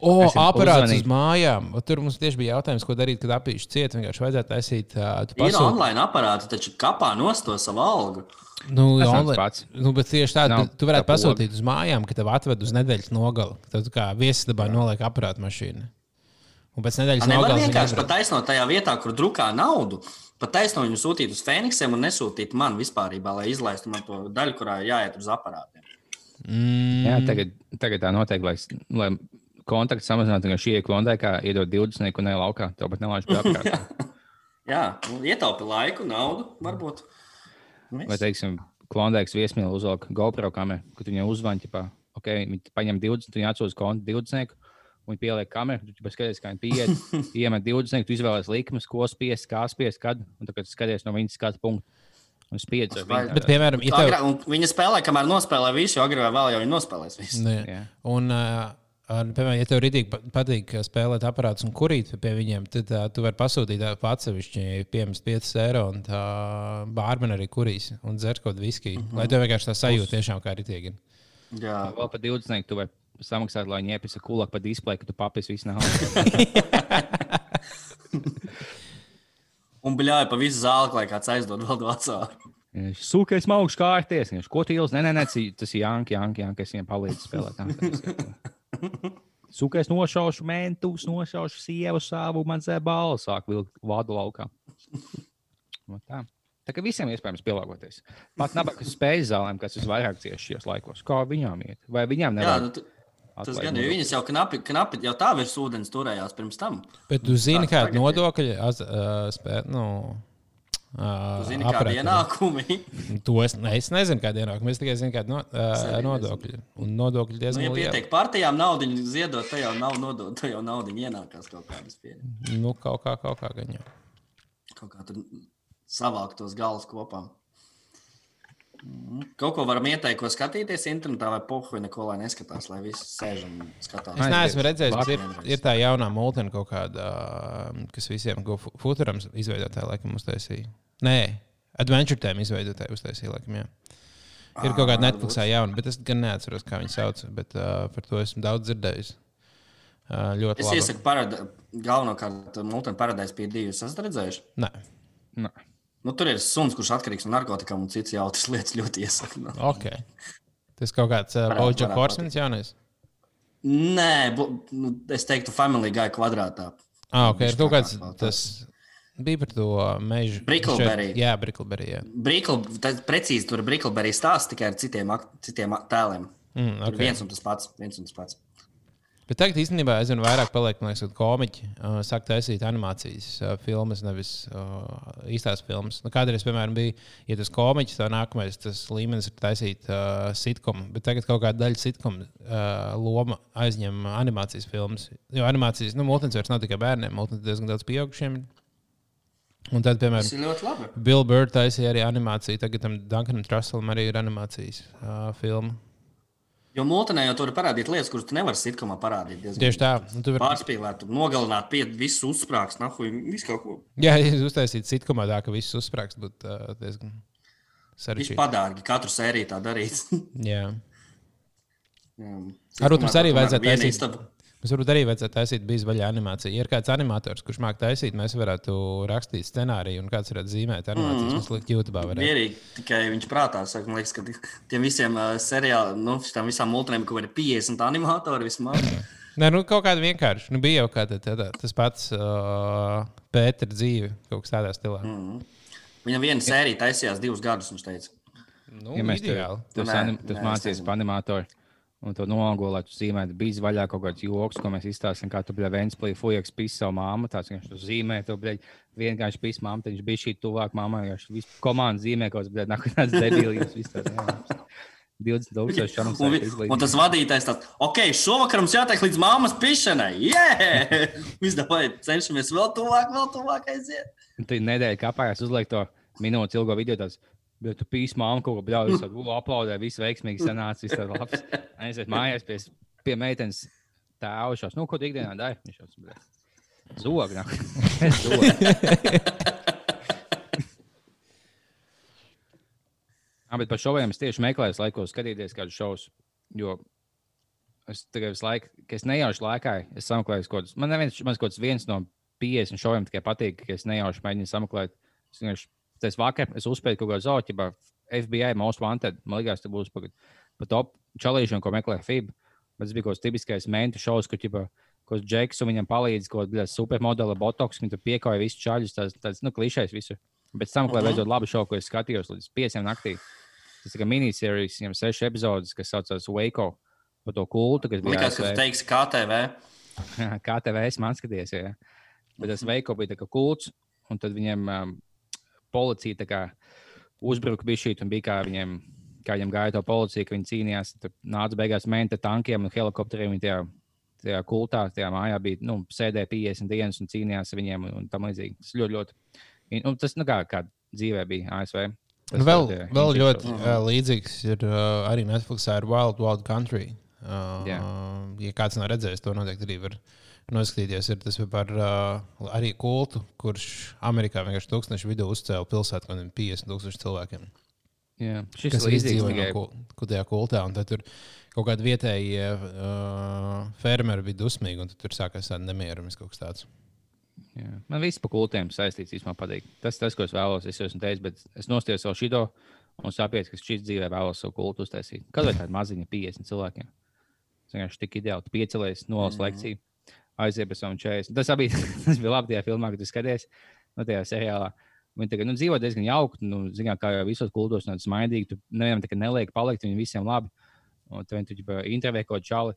C: O, aparāts uz mājām. O, Tur mums tieši bija jautājums, ko darīt, kad apīši ciet. Vienkārši vajadzētu taisīt. Uh, tu
A: Ir online aparāti, taču kapā nost to savu algu.
C: Nu,
B: Tas nav
C: online-
B: tas pats.
C: Nu, bet tieši tā,
B: Nav
C: tu, tu varētu
B: tā
C: pasūtīt uz mājām, ka tev atved uz nedēļas nogali. Tad tu kā viesistabā noliek aparātu mašīnu. Un pēc nedēļas
A: Nevar
C: nogales viņi
A: vienkārši pat taisnot tajā vietā, kur drukā naudu. Pat taisnot viņu sūtīt uz Fēniksiem un nesūtīt man vispār, lai izlaistu man to daļu, kurā jāiet uz aparātiem.
C: Mm,
B: Jā, tagad, tagad tā noteikti, lai, lai kontakts samazinātu, ka šī ir klondē, kā iedod 20 un ne laukā. Tev pat nelaiž pie apkārt.
A: Jā, nu, ietaupi laiku, naudu, varbūt. Nu,
B: Vai, teiksim, klondēks viesmīli uzvelk GoPro kameru, kad viņam uzvanīt, ja okay, viņi paņem 20, viņi atsūta kontu 20. Un viņi pieliek kameru, tu skaties, kā viņi pieiet, iemet 20, tu izvēlējies likumus, ko spiest, kā spiest, kad. Un tad, kad tu skaties no viņas skatu punkta, un spiedz
A: Vai-.
C: Bet, piemēram, ja tev,
A: Agrā, un viņa spēlē, kamēr nospēlē visu, agrāk vai vēl jau viņa nospēlēs visu.
C: ne,
B: Jā.
C: un, uh, ar- piemēram, ja tev rītīgi pa- patīk spēlēt aparātus un kurīt pie viņiem, tad uh, tu vari pasūtīt uh, atsevišķi, piemēram, 5 eiro un tā bārmeni arī kurīs un dzert kaut viskiju. Lai tev vienkārši tā sajūta tiešām kā rītīgi.
A: Jā,
B: Vēl par 20, tu vari samaksāt, lai viņi iepisa kulak pa displeju, ka tu papis visu naudu.
A: un bļāja pa visu zāli, lai kāds aizdod vēl vecāku.
B: Sūkais maugs kārties. Viņš ko tīls? Nē, nē, nē, tas ir Janka, Janka, Janka, kas viņam palīdz spēlēt. Sūkais nošaušu mentus, nošaušu sievu savu, man zē balvu, sāk vilkt vādu laukā. No tā. Tā kā visiem iespējams pielāgoties. Pat nabaga spēļu zālēm, kas visvairāk cieši šajos laikos, kā viņām iet. Vai viņām
A: Jā,
B: nevajag
A: nu, tu- tas
B: atlaid
A: gan ir. Viņas jau knapi, knapi jau tā virs ūdens turējās pirms tam.
C: Bet tu zini,
A: Tā
C: kāda nodokļa az- uh, spē, nu,
A: Tu
C: uh,
A: zini, kāda ir ienākumi.
C: To es, ne, es nezinu, kāda ir ienākuma. Es tikai zinu, kāda no, uh, nodokļa. Un nodokļi
A: Nu,
C: diezgan
A: ja
C: lieli.
A: pietiek partijām naudu ziedot, tad jau nav nodot, tad jau naudu ienākās kaut kādas pieejas.
C: Nu, kaut kā, kaut kā gan jau.
A: Kaut kā tur savākt tos galus kopā. Mm. Kaut ko varam ieteikt, ko skatīties internetā, vai pohu, vai neko, lai neskatās, lai visi sēž un skatās.
C: Es neesmu redzējis, bet ir, ir tā jaunā multena kaut kāda, um, kas visiem go fu- futurams izveidotāji, laikam, uztaisīja. Nē, Adventure Time izveidotāji uztaisīja, laikam, jā. Ir kaut kāda Netflixā jauna, bet es gan neatceros, kā viņi sauc, bet uh, par to esmu daudz dzirdējis. Uh, ļoti
A: Es
C: labi.
A: iesaku parada, galvenokārt Multena paradise pie divi. Jūs esat redzējuši?
C: Nē,
B: Nē.
A: Nu, tur ir suns, kurš atkarīgs no narkotikām un citas jautras lietas ļoti iesaku. Nu.
C: ok. Tas kaut kāds uh,
A: varētu
C: Horseman jaunais.
A: Nē, bu, nu, es teiktu, Family Guy kvadrātā.
C: Ah, ok, ir kaut kāds, tas bija par to mežu.
A: Brickleberry.
C: Jā, Brickleberry, jā.
A: Brīkli, tas precīzi tur ir Brīkli stāsts tikai ar citiem, citiem tēliem.
C: Mm,
A: Okay.
C: okay.
A: Viens un tas pats. Viens un tas pats.
C: Bet tagad īstenībā aizvien vairāk paliek, liekas, kad komiķi uh, sāk taisīt animācijas uh, filmas, nevis uh, īstās filmas. Nu, kādreiz, piemēram, bija, ja tas komiķis, tad nākamais tas līmenis ir taisīt uh, sitkomu, bet tagad kaut kāda daļa sitkomu uh, loma aizņem animācijas filmas. Jo animācijas, nu, multins vairs nav tikai bērniem, multins diezgan daudz pieaugušiem. Un tad,
A: Tas
C: piemēram,
A: ir ļoti labi.
C: Bill Burr taisīja arī animāciju. Tagad tam Dunkanam Trusselam arī ir animācijas uh, filma.
A: Jo mūtenē jau tur ir parādīt lietas, kuras tu nevari sitkomā parādīt.
C: Tieši tā. Un tu vari
A: Pārspīlēt, nogalināt, pie visu uzsprāgst, nahuj, visu kaut ko.
C: Jā, uztaisīt sitkomā tā, ka viss uzsprāgst, būtu uh, diezgan
A: Viņš
C: sarežģīti.
A: padārgi katru sēriju tā darīt.
C: Jā.
A: Jā.
C: Varbūt mums arī vajadzētu taisīt-. Mums varbūt arī vajadzētu taisīt bijis vaļā animācija. Ja ir kāds animators, kurš māca taisīt, mēs varētu rakstīt scenāriju un kāds varētu zīmēt animācijas. Mm -hmm. Mums likt YouTube.
A: Mierīgi, tikai viņš prātā saka, man liekas, ka tiem visiem uh, seriāliem, nu, šitām visām multinēm, kur ir 50 animatori vismaz.
C: Nē, nu kaut kāda vienkārši. Nu, bija jau kāda tā, tā, tas pats uh, Pēters dzīve, kaut kas tādā stilā. Mm.
A: Viņam viena sērija taisījās divus gadus, viņš teica.
C: Nu,
B: Ja mēs tur
C: ideāli.
B: tas,
A: Nē,
B: anim, tas
A: nē, es
B: mācījāmies par animatoru. Un to nogo, lai tu zīmētu, bija vaļā kaut kāds joks, ko mēs izstāstījām, kā tu biji Vēnspēlī, Fujaks, pisa savu māmu. Tāds viņš to zīmē, tu biji vienkārši pisa māmu, viņš bija šī tuvāk māmai, viņš visu komandu zīmē, kaut kas bija nākamais debīlis, viss tāds. jā. 20 tūkstoši šādam
A: Un, tas vadītājs tāds, ok, šovakar mums jātiek līdz māmas pišanai. Yeah! Mēs cenšamies vēl tuvāk, vēl tuvāk aiziet.
B: Tu nedēļa kāpājās uzliek to minūtes ilgo video. Tāds, Bet tu pīsi māmu kaut ko bļauju, tad ulu aplaudē, viss veiksmīgi sanāca, viss tāds labs. Aiziet mājās pie, pie meitenes tēva šos. Nu, ko tu ikdienā dari? Viņš jau zog. nāk. Zog. Jā, bet par šoviem es tieši meklēju, laikos skatīties kādu šovu. Jo es tikai visu laiku, kad es nejauši laikā, es sameklēju kaut kādus. Man neviens, man kaut kāds viens no 50 šoviem tikai patīk, ka es nejauši mēģinu sameklēt. Es vienkārši, tas vakar, es uzspēju kaut kādu zoķi, FBI Most Wanted. Man liekas, tas būs pat pa top čalīšanu, ko meklē FIB. Bet tas bija kaut kāds tipiskais mentu šovs, kur ķipa, ko Džeks un viņam palīdz, ko bija supermodela botoks, viņa tur piekāja visu čaļus, tas, tas nu, klišais visu. Bet sameklēju
A: Mhm.
B: beidzot labu šovu, ko es skatījos līdz 5 naktī. Tas ir minisērijas, viņam seši epizodi, kas saucas Waco par to kultu, kas bija
A: liekas, ka tu teiksi KTV.
B: kā tev es man skaties. Ja? Bet tas veikals bija tā kā kults, un tad viņiem um, policija kā uzbruka bija šī, un bija kā viņiem, kā viņiem gāja to policiju, ka viņi cīnījās. Tad nāca beigās menta tankiem un helikopteriem. Tajā, tajā kultā, tajā mājā bija, nu, sēdēja 50 dienas un cīnījās ar viņiem un, un tam līdzīgi. Tas ļoti, ļoti, un tas, nu, kā, kā dzīvē bija ASV. Tas
C: Vēl,
B: ļoti, uh,
C: vēl ļoti uh, līdzīgs ir uh, arī Netflixā ar Wild Wild Country. Uh,
B: Jā.
C: ja kāds nav redzējis, to noteikti arī var noskatīties. Ir tas par uh, arī kultu, kurš Amerikā vienkārši tūkstošu vidū uzcēla pilsētu kaut kādiem 50 tūkstošu cilvēkiem.
B: Jā, šis ir
C: izdzīvoja
B: tikai
C: no tajā kultā. Tur kaut kādi vietējie uh, fermeri bija dusmīgi, un tur sākās tāda nemierums kaut kas tāds.
B: Jā. Man viss par kultiem saistīts, īstenībā patīk. Tas, tas, ko es vēlos, es jau esmu teicis, bet es nostājos vēl šito un saprotu, ka šis dzīvē vēlos savu kultu uztaisīt. Kad vai tāda maziņa 50 cilvēkiem? Tas vienkārši tik ideāli. Tu piecelies, nolas mm. lekciju, aiziet pēc tam 40. Tas, abi, tas bija labi tajā filmā, kad tu skaties, no tajā seriālā. Viņi tagad nu, dzīvo diezgan jauki, nu, zinām, kā jau visos kultos, un smaidīgi. Tu nevienam tā kā neliek palikt, viņi visiem labi. Un tad viņi tur intervē kaut čali.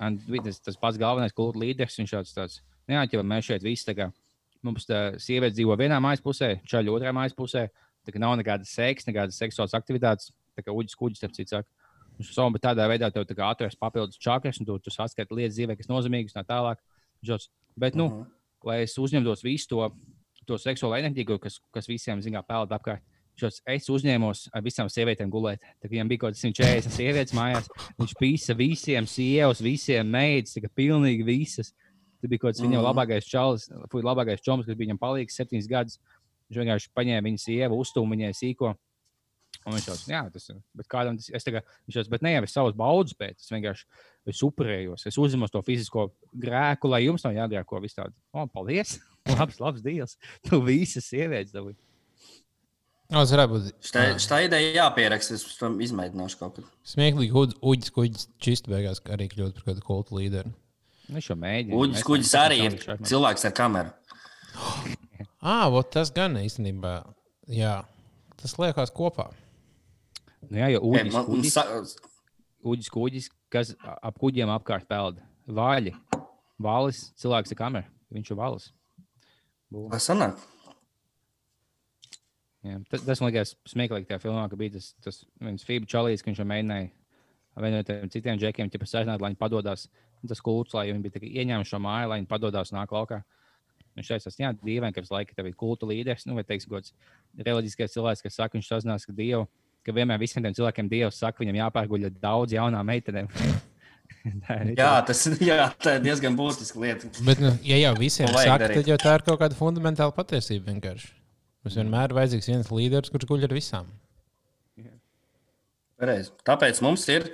B: Un tas, tas pats galvenais kultu līderis, viņš tāds tāds. Neatķevam, mēs šeit visi kā mums tā sieviete dzīvo vienā mājas pusē, čaļi otrā mājas pusē. Tā kā nav nekādas seks, nekādas seksuālas aktivitātes, tā kā uģis kuģis, starp citu, saka. Viņš savu, bet tādā veidā tev tā atrast papildus čakras, un tu, tu saskati lietas dzīvē, kas nozīmīgas, tā tālāk. Žots. Bet, nu, uh -huh. lai es uzņemtos visu to, to seksuālo enerģiju, kas, kas visiem, zinām, peld apkārt. Šos es uzņēmos ar visām sievietēm gulēt. Tad viņam bija kaut kāds 140 sievietes mājās. Viņš pīsa visiem sievas, visiem meitas, kā pilnīgi visas. Tur bija kaut kāds viņa labākais čalis, labākais čoms, kas bija viņam palīgs septiņus gadus. Viņš vienkārši paņēma viņas sievu, uztūmīja viņai sīko. Un viņš jā, tas ir. Bet kādam tas ir? Tagad, viņš jau es savus baudus pēc, es vienkārši es upurējos. Es uzņemos to fizisko grēku, lai jums nav jādara viss tāds. O, paldies! labs, labs dievs! Tu visas sievietes dabūji.
C: O, Tas varētu būt
A: Šitā ideja jāpieraksta. Es tam izmēģināšu kaut kad.
C: smieklīgi. Uģis, uģis kuģis čist beigās arī kļūt par kādu kultu līderi.
B: Viņš jau mēģina.
A: Uģis kuģis arī ir cilvēks ar kameru.
C: Ah, vot tas gan īstenībā. Jā, tas liekas kopā.
B: Nu, jā,
A: man
B: kuģis,
A: sa-
B: uģis, kuģis, kas ap kuģiem apkārt peld. Vāļi. Vālis, cilvēks ar kameru. Viņš ir vālis.
A: Vai sanāk?
B: Jā, tas, tas man liekas smieklīgi tajā filmā, ka bija tas, tas viens Fība Čalīs, ka viņš jau mēģināja vienam no tiem citiem džekiem, ja pasaicināt, lai viņi padodas. Tas kults, lai viņi bija ieņēmuši šo māju, lai viņi padodas nāk laukā. Viņš teica, jā, dīvaini, ka visu laiku tev ir kultu līderis, nu, vai teiks, gods reliģiskais cilvēks, kas saka, viņš sazinās, ka Dievu, ka vienmēr visiem tiem cilvēkiem Dievs saka, viņam jāpārguļ daudz jaunām meitenēm.
A: Jā, tas jā, tā ir diezgan būtiska lieta.
C: Bet, nu, ja jau visiem saka,
A: darīt.
C: tad jau tā ir kaut kāda fundamentāla patiesība vienkārši. Mums vienmēr ir vajadzīgs viens līderis, kurš guļ ar visām.
A: Pareizi. Tāpēc mums ir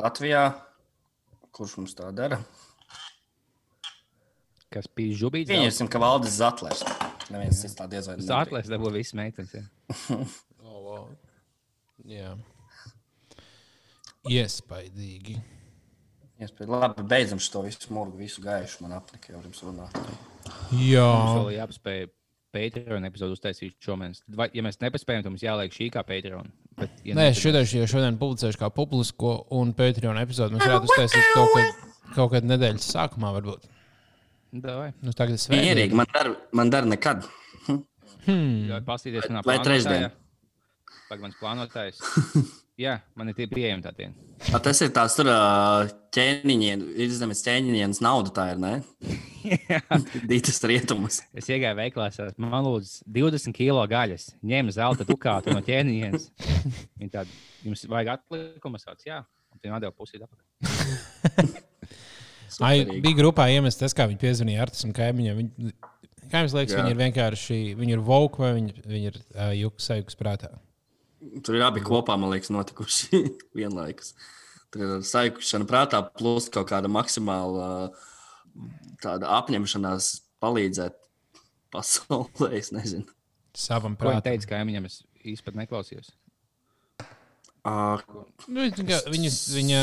A: Latvijā, kurš mums tā dara.
B: kas bija žubīts.
A: Pieņemsim, ka Valdis Zatlers. Neviens cits tā diez vai.
B: Zātlēs dabūja visas meitenes. jā.
C: Iespaidīgi.
A: Iespēja. Labi, beidzam šo visu murgu, visu gaišu. Man apnika jau jums runāt.
C: Jā,
B: Mums vēl jāpaspēj Patreon epizodu uztaisīt šomēnes. Vai, ja mēs nepaspējam, tad mums jāliek šī kā Patreon. Bet, ja
C: Nē,
B: ne,
C: es šodien, jau šodien publicēšu kā publisko un Patreon epizodu. Mēs varētu uztaisīt kaut kad, kaut kad nedēļas sākumā, varbūt.
B: davai.
C: Nu, tagad ir
A: Mierīgi,
C: svētdiena.
A: man dar, man dar nekad.
B: Pastīties manā
A: Vai trešdien?
B: Pagaidām, mans plānotājs. Jā, man ir tie pieejami tā diena.
A: A, tas ir tās tur ā, ķēniņien, izdemes ķēniņienas nauda tā ir, ne? Dītas rietumus.
B: Es iegāju veiklā, man lūdzu 20 kilo gaļas, ņēmu zelta dukātu no ķēniņiem. Viņa tāda, jums vajag atlikumu, sauc, jā, un tie nodeva pusīt apakaļ.
C: Ai, bija grupā iemest tas, kā viņi piezvanīja Artis un kaimiņam. Viņi, kaimiņš liekas,
A: Jā.
C: viņi ir vienkārši, viņi ir vogue vai viņi, viņi ir uh, juks sajūgs prātā.
A: Tur ir abi kopā, man liekas, notikuši vienlaikus. Tur ir saikušana prātā, plus kaut kāda maksimāla tāda apņemšanās palīdzēt pasaulē. Es nezinu.
C: Savam
B: Ko
C: prātam.
B: teica, ka viņam es īsti neklausījos.
A: Uh,
C: Nu, viņa, viņa, viņa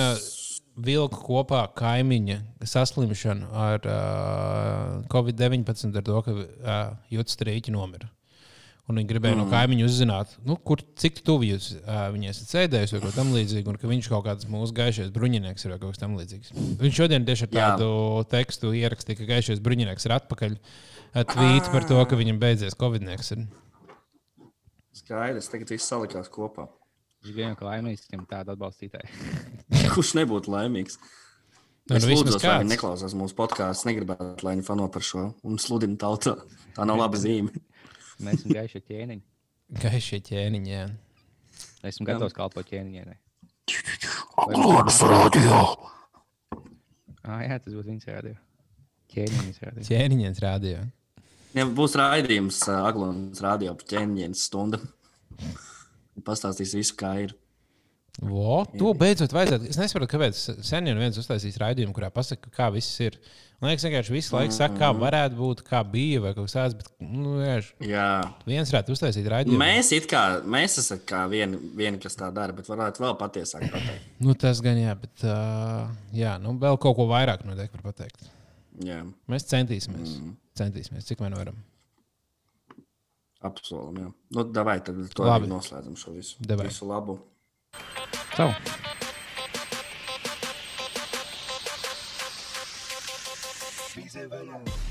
C: vilka kopā kaimiņa saslimšanu ar uh, Covid-19, ar to, ka uh, jūtas strīķi nomira. Un viņi gribēja mm. no kaimiņa uzzināt, nu, kur, cik tuvu jūs uh, viņai esat sēdējuši vai kaut kam līdzīgam, un ka viņš kaut kāds mūsu gaišais bruņinieks ir vai kaut kas tamlīdzīgs. Viņš šodien tieši ar
A: Jā.
C: tādu tekstu ierakstīja, ka gaišais bruņinieks ir atpakaļ. Tvīt par to, ka viņam beidzies Covid-19. ir.
A: skaidrs, tagad viss salikās kopā.
B: Viņš bija vienkārši laimīgs, ka viņam tāda atbalstītāja.
A: Kurš nebūtu laimīgs?
C: Nu,
A: Es
C: nu,
A: lūdzu,
C: vismaz
A: lai viņi neklausās mūsu podkāstu. Negribētu, lai viņi fano par šo un sludina tautā. Tā nav laba zīme.
B: Mēs esam gaiši ķēniņi.
C: Gaišie ķēniņi. jā.
B: Esmu gatavs kalpot ķēniņai.
A: Aglons radio!
B: Ah, jā, tas būs viņas rādījums. Ķēniņas rādījums.
C: Ķēniņš rādīja.
A: Ja būs raidījums Aglons radio par ķēniņiem stunda. Pastāstīs visu, kā ir.
C: Vo, to beidzot vajadzētu. Es nesaprotu, kāpēc sen jau viens uztaisīs raidījumu, kurā pasaka, kā viss ir. Man liekas, vienkārši visu laiku saka, kā varētu būt, kā bija, vai kaut kas tāds. Bet, nu, vienkārši
A: Jā.
C: viens varētu uztaisīt raidījumu.
A: Mēs it kā, mēs esam kā vieni, vieni, kas tā dara, bet varētu vēl patiesāk pateikt.
C: Nu, tas gan jā, bet uh, jā, nu, vēl kaut ko vairāk noteikti var pateikt.
A: Jā,
C: Mēs centīsimies. Mm. Centīsimies, cik vien varam.
A: apsolam. Jā. Nu, davai, tad to
C: Labi.
A: noslēdzam šo visu.
C: Davai.
A: Visu labu.
B: Tchau.
D: Peace and